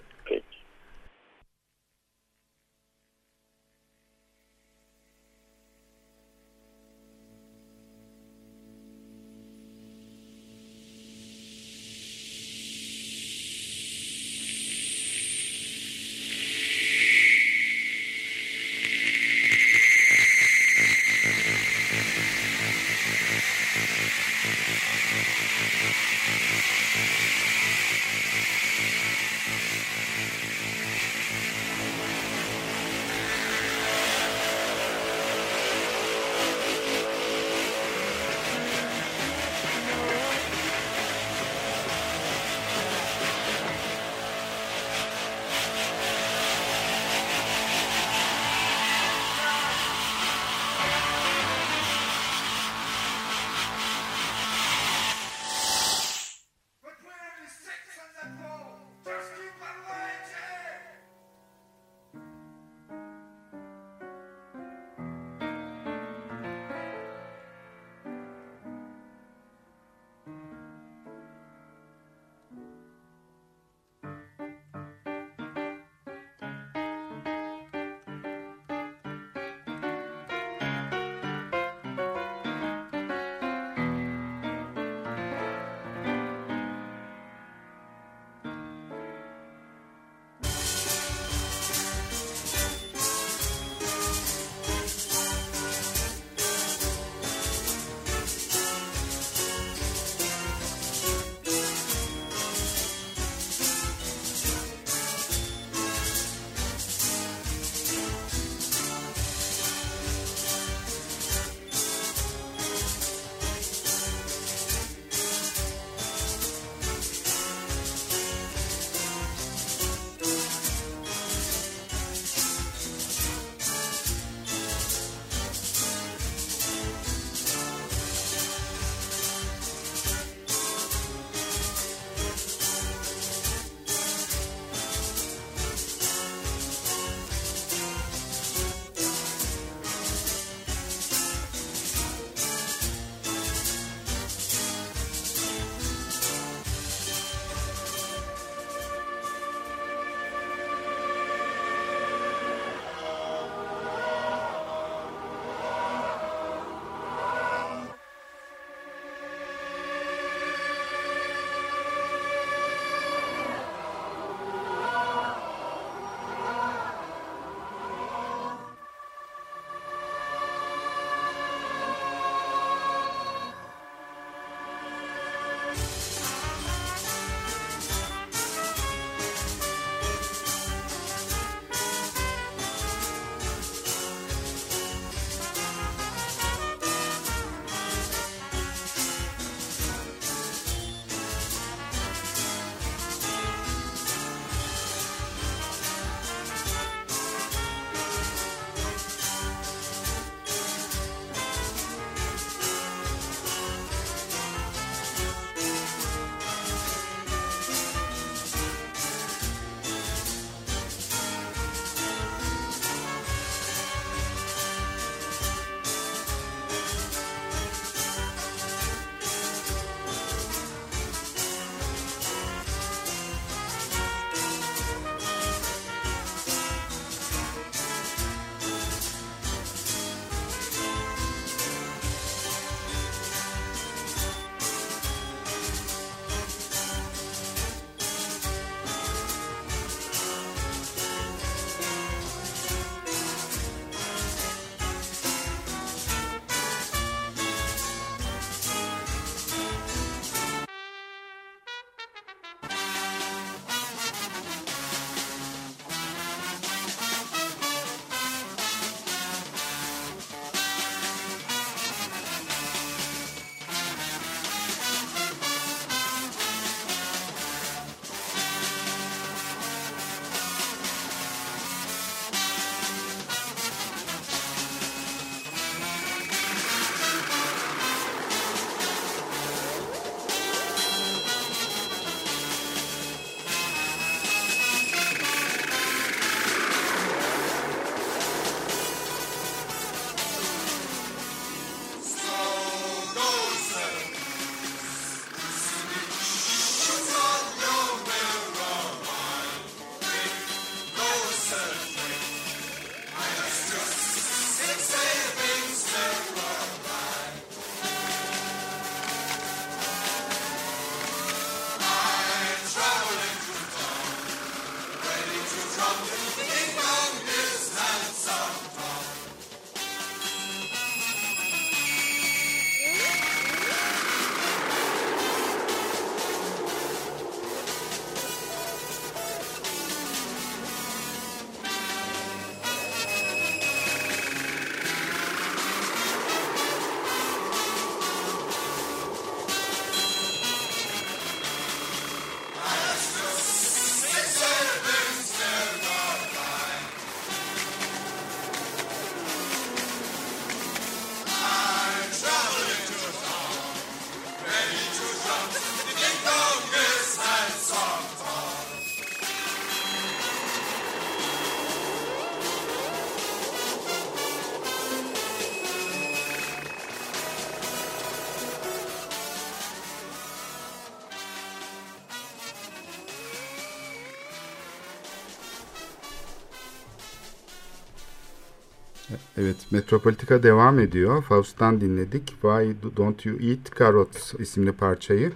Evet, Metropolitika devam ediyor. Faust'tan dinledik. Why Don't You Eat Carrots isimli parçayı.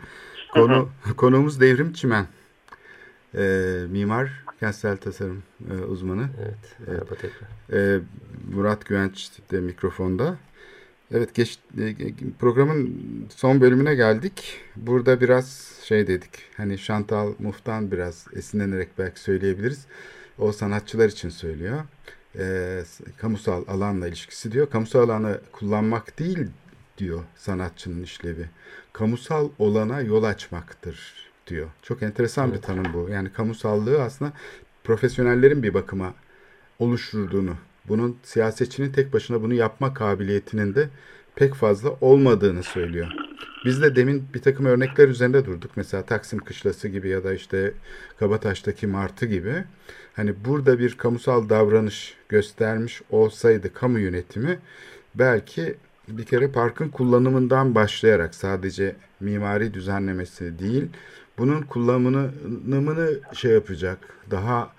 Konu konuğumuz Devrim Çimen. Ee, mimar, kentsel tasarım e, uzmanı.
Evet. Merhaba tekrar.
Ee, Murat Güvenç de mikrofonda. Evet, geç, e, programın son bölümüne geldik. Burada biraz şey dedik. Hani Chantal Mouf'tan biraz esinlenerek belki söyleyebiliriz. O sanatçılar için söylüyor e, kamusal alanla ilişkisi diyor. Kamusal alanı kullanmak değil diyor sanatçının işlevi. Kamusal olana yol açmaktır diyor. Çok enteresan evet. bir tanım bu. Yani kamusallığı aslında profesyonellerin bir bakıma oluşturduğunu, bunun siyasetçinin tek başına bunu yapma kabiliyetinin de pek fazla olmadığını söylüyor. Biz de demin bir takım örnekler üzerinde durduk. Mesela Taksim Kışlası gibi ya da işte Kabataş'taki Martı gibi. Hani burada bir kamusal davranış göstermiş olsaydı kamu yönetimi belki bir kere parkın kullanımından başlayarak sadece mimari düzenlemesi değil, bunun kullanımını şey yapacak, daha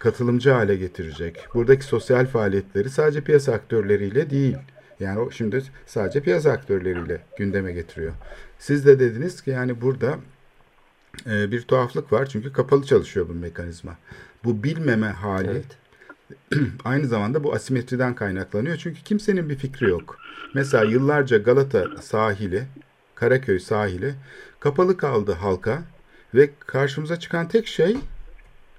katılımcı hale getirecek. Buradaki sosyal faaliyetleri sadece piyasa aktörleriyle değil, yani o şimdi sadece piyasa aktörleriyle gündeme getiriyor. Siz de dediniz ki yani burada e, bir tuhaflık var çünkü kapalı çalışıyor bu mekanizma. Bu bilmeme hali evet. aynı zamanda bu asimetriden kaynaklanıyor. Çünkü kimsenin bir fikri yok. Mesela yıllarca Galata sahili, Karaköy sahili kapalı kaldı halka ve karşımıza çıkan tek şey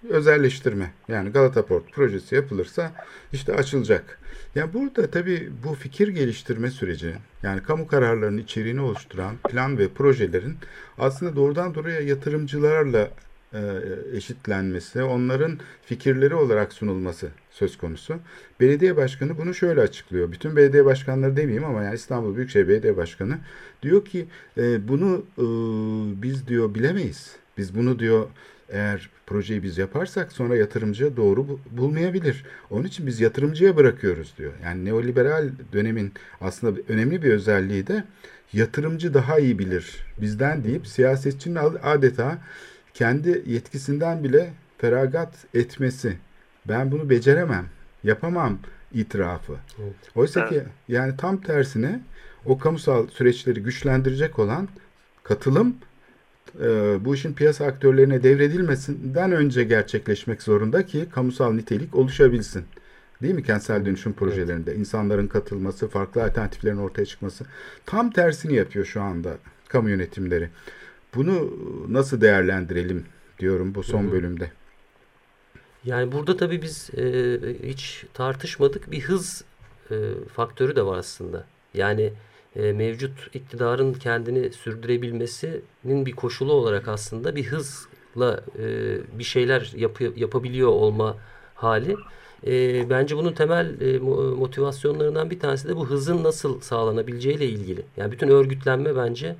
özelleştirme. Yani Galata Port projesi yapılırsa işte açılacak. Ya burada tabii bu fikir geliştirme süreci yani kamu kararlarının içeriğini oluşturan plan ve projelerin aslında doğrudan doğruya yatırımcılarla e, eşitlenmesi, onların fikirleri olarak sunulması söz konusu. Belediye başkanı bunu şöyle açıklıyor. Bütün belediye başkanları demeyeyim ama yani İstanbul Büyükşehir Belediye Başkanı diyor ki e, bunu e, biz diyor bilemeyiz. Biz bunu diyor eğer projeyi biz yaparsak sonra yatırımcı doğru bulmayabilir. Onun için biz yatırımcıya bırakıyoruz diyor. Yani neoliberal dönemin aslında önemli bir özelliği de yatırımcı daha iyi bilir bizden deyip siyasetçinin adeta kendi yetkisinden bile feragat etmesi. Ben bunu beceremem, yapamam itirafı. Evet. Oysa ki yani tam tersine o kamusal süreçleri güçlendirecek olan katılım e, bu işin piyasa aktörlerine devredilmesinden önce gerçekleşmek zorunda ki kamusal nitelik oluşabilsin. Değil mi kentsel dönüşüm projelerinde evet. insanların katılması, farklı alternatiflerin ortaya çıkması tam tersini yapıyor şu anda kamu yönetimleri. Bunu nasıl değerlendirelim diyorum bu son Hı-hı. bölümde.
Yani burada tabii biz e, hiç tartışmadık bir hız e, faktörü de var aslında. Yani e, mevcut iktidarın kendini sürdürebilmesinin bir koşulu olarak aslında bir hızla e, bir şeyler yapı, yapabiliyor olma hali. E, bence bunun temel motivasyonlarından bir tanesi de bu hızın nasıl sağlanabileceğiyle ilgili. Yani bütün örgütlenme bence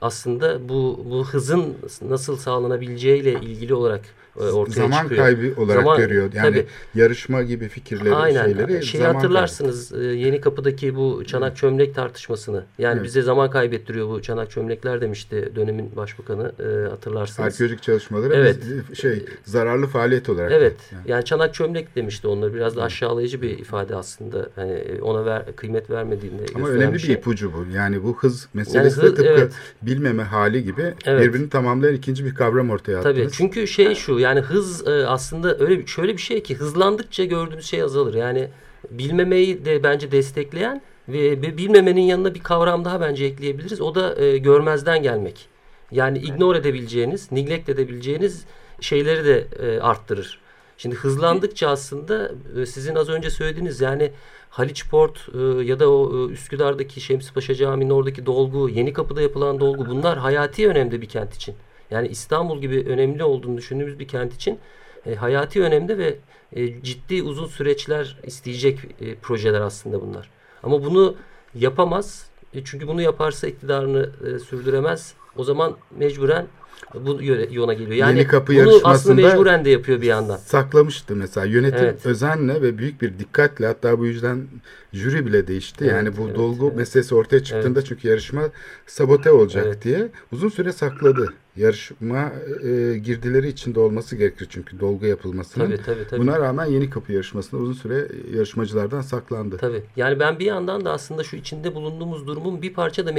aslında bu bu hızın nasıl sağlanabileceğiyle ilgili olarak ortaya
zaman
çıkıyor.
Zaman kaybı olarak zaman, görüyor. Yani tabii, yarışma gibi fikirleri,
aynen,
şeyleri.
Şeyi hatırlarsınız kaybı. E, yeni kapıdaki bu çanak çömlek tartışmasını. Yani evet. bize zaman kaybettiriyor bu çanak çömlekler demişti dönemin başbakanı e, hatırlarsınız.
Arkeolojik çalışmaları evet. şey zararlı faaliyet olarak.
Evet. Yani. yani çanak çömlek demişti onlar. Biraz da aşağılayıcı bir ifade aslında. Yani ona ver, kıymet vermediğinde
Ama önemli bir, şey. bir ipucu bu. Yani bu hız meselesi yani hız, tıpkı evet. bilmeme hali gibi evet. birbirini tamamlayan ikinci bir kavram ortaya attınız.
Tabii çünkü şey şu yani hız e, aslında öyle şöyle bir şey ki hızlandıkça gördüğümüz şey azalır. Yani bilmemeyi de bence destekleyen ve bilmemenin yanına bir kavram daha bence ekleyebiliriz. O da e, görmezden gelmek. Yani ignore edebileceğiniz, neglect edebileceğiniz şeyleri de e, arttırır. Şimdi hızlandıkça aslında e, sizin az önce söylediğiniz yani Haliç Port e, ya da o e, Üsküdar'daki Şemsipaşa Camii'nin oradaki dolgu, Yeni Kapı'da yapılan dolgu bunlar hayati önemde bir kent için. Yani İstanbul gibi önemli olduğunu düşündüğümüz bir kent için e, hayati önemde ve e, ciddi uzun süreçler isteyecek e, projeler aslında bunlar. Ama bunu yapamaz. E, çünkü bunu yaparsa iktidarını e, sürdüremez. O zaman mecburen bu yöne, yona geliyor. Yani
Yeni Kapı
bunu aslında mecburen de yapıyor bir yandan.
saklamıştı mesela. Yönetim
Evet.
özenle ve büyük bir dikkatle hatta bu yüzden jüri bile değişti.
Evet,
yani bu
evet,
dolgu
evet.
meselesi ortaya çıktığında çünkü yarışma sabote olacak
Evet.
diye uzun süre sakladı. Yarışma e, girdileri içinde olması gerekir çünkü dolgu yapılmasının.
Tabii tabii tabii.
Buna rağmen Yeni Kapı yarışmasında uzun süre yarışmacılardan saklandı.
Tabii. Yani ben bir yandan da aslında şu içinde bulunduğumuz durumun bir parça da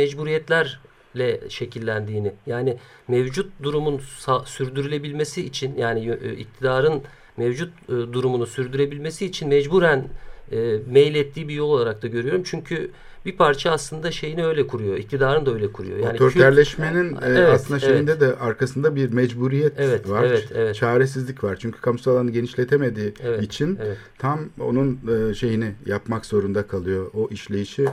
mecburiyetlerle şekillendiğini yani mevcut durumun sürdürülebilmesi için yani e, iktidarın mevcut e, durumunu sürdürebilmesi için mecburen e, meylettiği bir yol olarak da görüyorum. Çünkü bir parça aslında şeyini öyle kuruyor. iktidarın da öyle kuruyor. Yani Kürt-
Otoriterleşmenin e,
Evet,
aslında şeyinde de arkasında bir mecburiyet
Evet,
var.
evet, evet.
Çaresizlik var. Çünkü kamusal alanı genişletemediği
Evet,
için
evet.
tam onun e, şeyini yapmak zorunda kalıyor. O işleyişi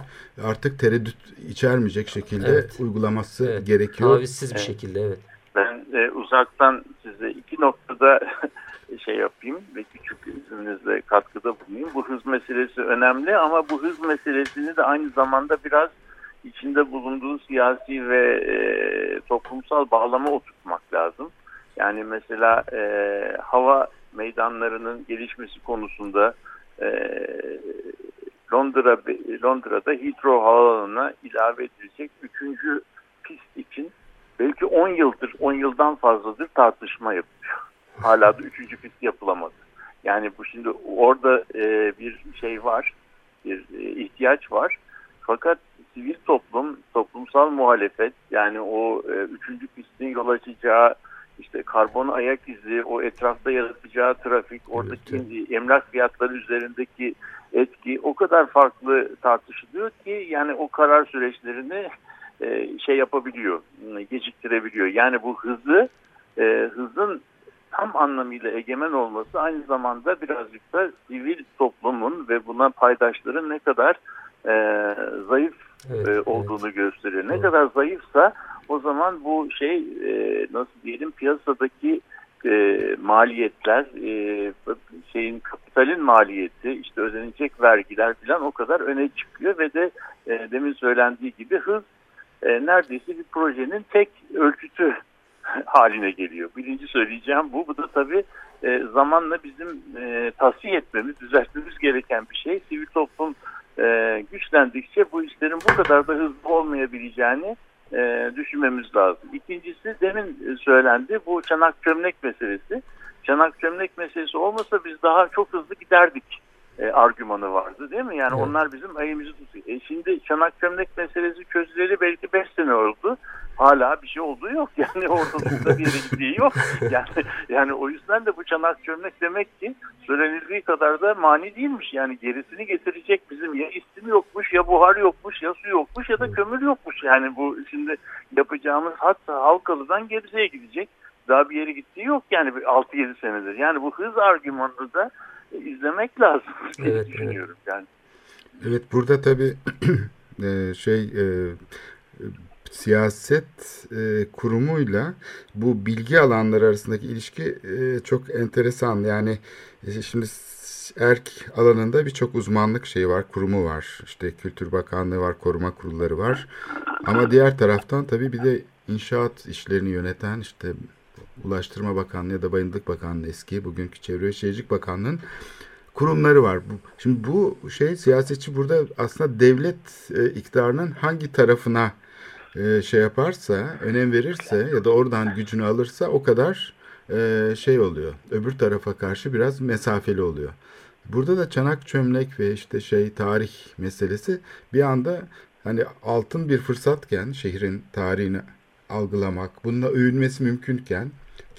artık tereddüt içermeyecek şekilde
Evet.
uygulaması
Evet,
gerekiyor.
Tavizsiz bir şekilde evet.
Ben e, uzaktan size iki noktada şey yapayım ve küçük izninizle katkıda bulunayım. Bu hız meselesi önemli ama bu hız meselesini de aynı zamanda biraz içinde bulunduğu siyasi ve e, toplumsal bağlama oturtmak lazım. Yani mesela e, hava meydanlarının gelişmesi konusunda e, Londra Londra'da Heathrow Havaalanı'na ilave edilecek üçüncü pist için belki 10 yıldır, 10 yıldan fazladır tartışma yapılıyor. Hala da üçüncü pist yapılamadı. Yani bu şimdi orada e, bir şey var, bir e, ihtiyaç var. Fakat sivil toplum, toplumsal muhalefet yani o e, üçüncü pistin yol açacağı işte karbon ayak izi, o etrafta yaratacağı trafik, oradaki emlak fiyatları üzerindeki etki o kadar farklı tartışılıyor ki yani o karar süreçlerini e, şey yapabiliyor, geciktirebiliyor. Yani bu hızı, e, hızın tam anlamıyla egemen olması aynı zamanda birazcık da sivil toplumun ve buna paydaşların ne kadar e, zayıf
Evet,
e,
evet.
olduğunu gösteriyor. Ne
Doğru.
kadar zayıfsa o zaman bu şey e, nasıl diyelim piyasadaki e, maliyetler, e, şeyin kapitalin maliyeti, işte ödenecek vergiler falan o kadar öne çıkıyor ve de e, demin söylendiği gibi hız e, neredeyse bir projenin tek ölçütü haline geliyor. Birinci söyleyeceğim bu. Bu da tabii e, zamanla bizim e, tasfiye etmemiz, düzeltmemiz gereken bir şey. Sivil toplum e, güçlendikçe bu işlerin bu kadar da hızlı olmayabileceğini e, düşünmemiz lazım. İkincisi demin söylendi bu çanak çömlek meselesi. Çanak çömlek meselesi olmasa biz daha çok hızlı giderdik e, argümanı vardı değil mi? Yani
Evet.
onlar bizim ayımızı tutuyor. E, şimdi çanak çömlek meselesi çözüleli belki 5 sene oldu. Hala bir şey olduğu yok. Yani ortalıkta bir yere gittiği yok. Yani, yani o yüzden de bu çanak çömlek demek ki söylenildiği kadar da mani değilmiş. Yani gerisini getirecek bizim ya istim yokmuş ya buhar yokmuş ya su yokmuş ya da kömür yokmuş. Yani bu şimdi yapacağımız hatta Halkalı'dan Gebze'ye gidecek. Daha bir yere gittiği yok yani bir 6-7 senedir. Yani bu hız argümanını da izlemek lazım diye
Evet, evet.
düşünüyorum yani.
Evet burada tabii e, şey e, siyaset e, kurumuyla bu bilgi alanları arasındaki ilişki e, çok enteresan. Yani e, şimdi erk alanında birçok uzmanlık şeyi var, kurumu var. İşte Kültür Bakanlığı var, koruma kurulları var. Ama diğer taraftan tabii bir de inşaat işlerini yöneten işte Ulaştırma Bakanlığı ya da Bayındırlık Bakanlığı eski, bugünkü Çevre ve Şehircilik Bakanlığı'nın kurumları var. Şimdi bu şey siyasetçi burada aslında devlet e, iktidarının hangi tarafına e, şey yaparsa, önem verirse ya da oradan gücünü alırsa o kadar e, şey oluyor. Öbür tarafa karşı biraz mesafeli oluyor. Burada da çanak çömlek ve işte şey tarih meselesi bir anda hani altın bir fırsatken şehrin tarihini algılamak, bununla övünmesi mümkünken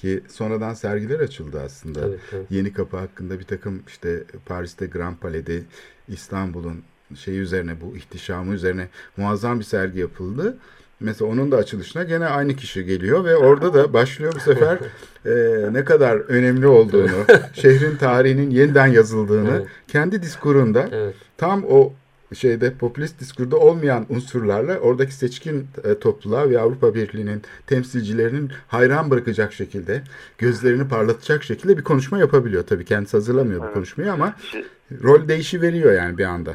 ki sonradan sergiler açıldı aslında.
Tabii, tabii.
Yeni Kapı hakkında bir takım işte Paris'te Grand Palais'de İstanbul'un şey üzerine bu ihtişamı üzerine muazzam bir sergi yapıldı. Mesela onun da açılışına gene aynı kişi geliyor ve orada da başlıyor bu sefer e, ne kadar önemli olduğunu, şehrin tarihinin yeniden yazıldığını
Evet.
kendi diskurunda
Evet.
tam o şeyde popülist diskurda olmayan unsurlarla oradaki seçkin e, topluluğa ve Avrupa Birliği'nin temsilcilerinin hayran bırakacak şekilde gözlerini parlatacak şekilde bir konuşma yapabiliyor. Tabii kendisi hazırlamıyor bu konuşmayı ama
Şey-
rol değişi veriyor yani bir anda.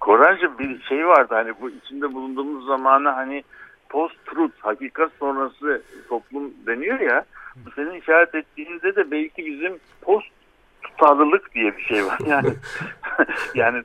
Korancığım bir şey vardı hani bu içinde bulunduğumuz zamanı hani post-truth, hakikat sonrası toplum deniyor ya. Bu senin işaret ettiğinde de belki bizim post tutarlılık diye bir şey var. Yani yani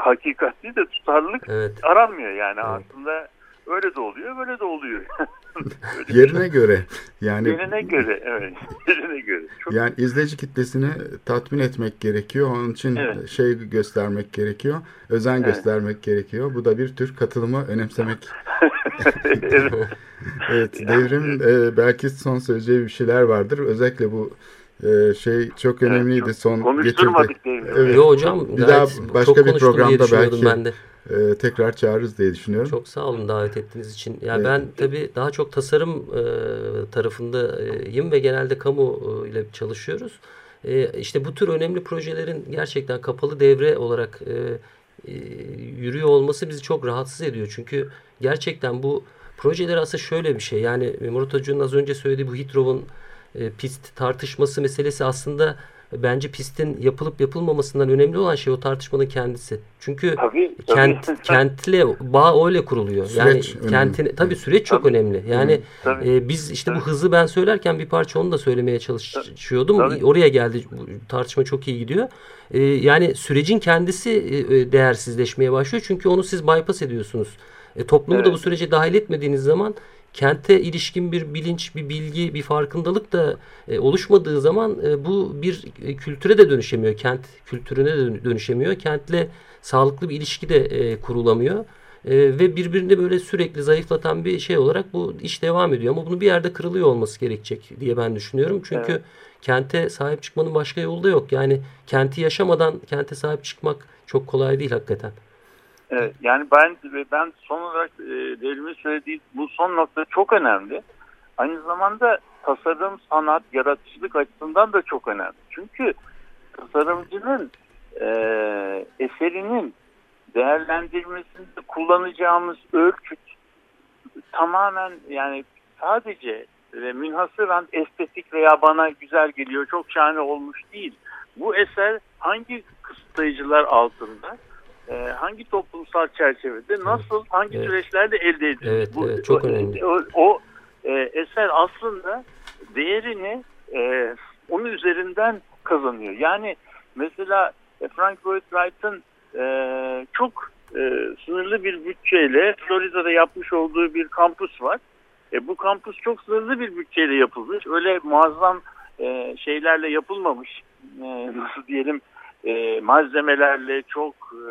hakikat değil de tutarlılık
Evet.
aranmıyor yani
Evet.
aslında öyle de oluyor böyle de oluyor.
Yerine göre yani
Yerine göre evet. Yerine göre. Çok
yani izleyici kitlesini tatmin etmek gerekiyor. Onun için
Evet.
şey göstermek gerekiyor. Özen
Evet.
göstermek gerekiyor. Bu da bir tür katılımı önemsemek.
evet.
Evet, devrim e, belki son söyleyeceği bir şeyler vardır. Özellikle bu e, şey çok önemliydi
çok
son getirdi.
konuşturmadık devrimi.
Evet.
Yo hocam
Bir daha başka bir programda belki
ben de.
e, tekrar çağırırız diye düşünüyorum.
Çok sağ olun davet ettiğiniz için. Ya
Evet.
ben tabii daha çok tasarım e, tarafındayım ve genelde kamu e, ile çalışıyoruz. E, işte bu tür önemli projelerin gerçekten kapalı devre olarak e, e, yürüyor olması bizi çok rahatsız ediyor. Çünkü gerçekten bu projeler aslında şöyle bir şey. Yani Murat Hoca'nın az önce söylediği bu Hitrov'un e, pist tartışması meselesi aslında bence pistin yapılıp yapılmamasından önemli olan şey o tartışmanın kendisi. Çünkü
Tabii, tabii.
kent kentle bağ öyle kuruluyor.
Süreç
yani kentin tabii süreç çok
Tabii.
önemli. Yani
Tabii.
e, biz işte bu hızı ben söylerken bir parça onu da söylemeye çalışıyordum.
Tabii.
Oraya geldi. Bu tartışma çok iyi gidiyor. E, yani sürecin kendisi e, e, değersizleşmeye başlıyor. Çünkü onu siz bypass ediyorsunuz. E, toplumu da
Evet.
bu sürece dahil etmediğiniz zaman kente ilişkin bir bilinç, bir bilgi, bir farkındalık da e, oluşmadığı zaman e, bu bir e, kültüre de dönüşemiyor. Kent kültürüne de dön- dönüşemiyor. Kentle sağlıklı bir ilişki de e, kurulamıyor. E, ve birbirini böyle sürekli zayıflatan bir şey olarak bu iş devam ediyor. Ama bunu bir yerde kırılıyor olması gerekecek diye ben düşünüyorum. Çünkü
Evet.
kente sahip çıkmanın başka yolu da yok. Yani kenti yaşamadan kente sahip çıkmak çok kolay değil hakikaten.
Yani ben ben son olarak e, devrimin söylediği bu son nokta çok önemli. Aynı zamanda tasarım, sanat, yaratıcılık açısından da çok önemli. Çünkü tasarımcının e, eserinin değerlendirmesinde kullanacağımız ölçüt tamamen yani sadece ve münhasıran estetik veya bana güzel geliyor, çok şahane olmuş değil. Bu eser hangi kısıtlayıcılar altında e, hangi toplumsal çerçevede nasıl hangi
Evet.
süreçlerde elde edildi?
Evet, evet, çok
o,
önemli.
O, o, e, eser aslında değerini e, onun üzerinden kazanıyor. Yani mesela e, Frank Lloyd Wright'ın e, çok e, sınırlı bir bütçeyle Florida'da yapmış olduğu bir kampüs var. E, bu kampüs çok sınırlı bir bütçeyle yapılmış. Öyle muazzam e, şeylerle yapılmamış. E, nasıl diyelim e, malzemelerle çok e,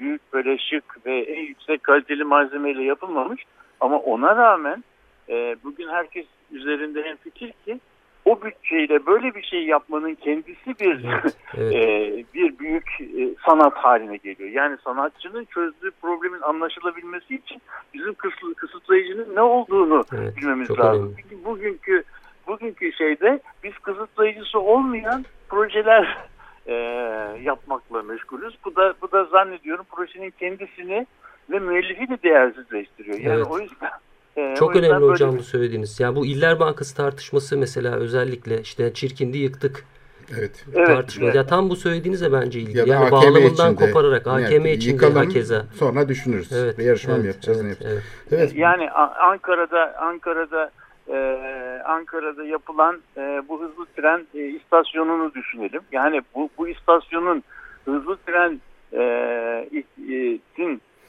büyük böyle şık ve en yüksek kaliteli malzemeyle yapılmamış. Ama ona rağmen e, bugün herkes üzerinde en fikir ki o bütçeyle böyle bir şey yapmanın kendisi bir
Evet.
e, bir büyük e, sanat haline geliyor. Yani sanatçının çözdüğü problemin anlaşılabilmesi için bizim kısıt- kısıtlayıcının ne olduğunu
Evet,
bilmemiz lazım.
önemli.
Çünkü bugünkü bugünkü şeyde biz kısıtlayıcısı olmayan projeler e, yapmakla meşgulüz. Bu da bu da zannediyorum projenin kendisini ve müellifi de değersizleştiriyor. Yani
Evet.
o yüzden e, o
Çok
yüzden
önemli hocam
bir-
bu söylediğiniz. Yani bu İller Bankası tartışması mesela özellikle işte çirkindi yıktık
Evet.
Tartışma.
evet.
Ya tam bu söylediğinizle bence ilgili.
Ya
yani
AKM
bağlamından
içinde.
kopararak AKM
Evet,
içinde
yıkalım,
hakeza.
Sonra düşünürüz.
Evet.
Bir yarışma mı
evet,
yapacağız? ne
evet,
yapacağız?
evet.
Evet.
Yani Ankara'da Ankara'da e, Ankara'da yapılan e, bu hızlı tren e, istasyonunu düşünelim. Yani bu bu istasyonun hızlı tren e, e,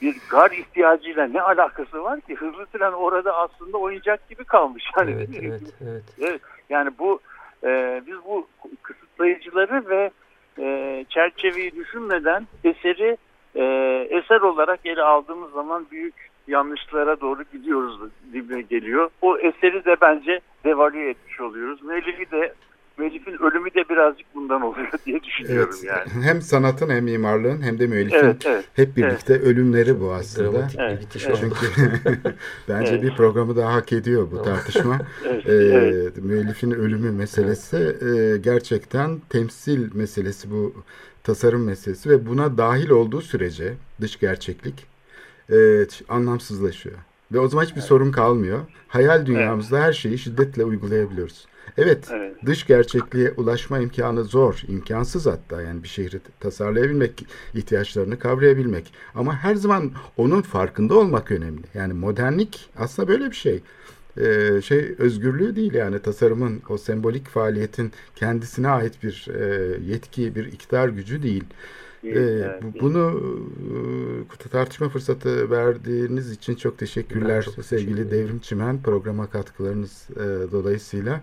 bir gar ihtiyacıyla ne alakası var ki? Hızlı tren orada aslında oyuncak gibi kalmış. Yani
Evet, evet, evet.
Evet, yani bu e, biz bu kısıtlayıcıları ve e, çerçeveyi düşünmeden eseri e, eser olarak ele aldığımız zaman büyük yanlışlara doğru gidiyoruz gibi geliyor. O eseri de bence devalüe etmiş oluyoruz. Müellifi de müellifin ölümü de birazcık bundan oluyor diye düşünüyorum
Evet.
yani.
Hem sanatın hem mimarlığın hem de müellifin
Evet, evet.
hep birlikte ölümleri bu aslında.
Dramatik
Evet,
bir bitiş
evet.
Çünkü bence
Evet.
bir programı daha hak ediyor bu tartışma.
Evet,
Ee,
evet.
Müellifin ölümü meselesi e, gerçekten temsil meselesi bu tasarım meselesi ve buna dahil olduğu sürece dış gerçeklik e, anlamsızlaşıyor. Ve o zaman hiçbir sorun kalmıyor. Hayal dünyamızda her şeyi şiddetle uygulayabiliyoruz. Evet,
Evet.
dış gerçekliğe ulaşma imkanı zor, imkansız hatta yani bir şehri tasarlayabilmek, ihtiyaçlarını kavrayabilmek. Ama her zaman onun farkında olmak önemli. Yani modernlik aslında böyle bir şey. Ee, şey özgürlüğü değil yani tasarımın o sembolik faaliyetin kendisine ait bir e, yetki, bir iktidar gücü değil. Ee, bunu tartışma fırsatı verdiğiniz için çok teşekkürler
çok
sevgili. Devrim Çimen programa katkılarınız e, dolayısıyla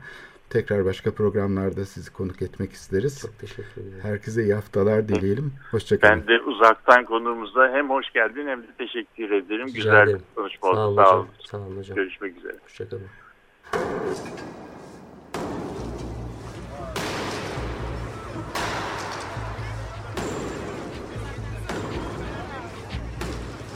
tekrar başka programlarda sizi konuk etmek isteriz.
Çok teşekkür ederim.
Herkese iyi haftalar dileyelim. Hoşçakalın.
Ben de uzaktan konuğumuza hem hoş geldin hem de teşekkür ederim.
Rica
Güzel
ederim.
bir konuşma oldu.
Sağ olun
Sağ
hocam.
olun.
Sağ olun hocam.
Görüşmek üzere.
Hoşçakalın.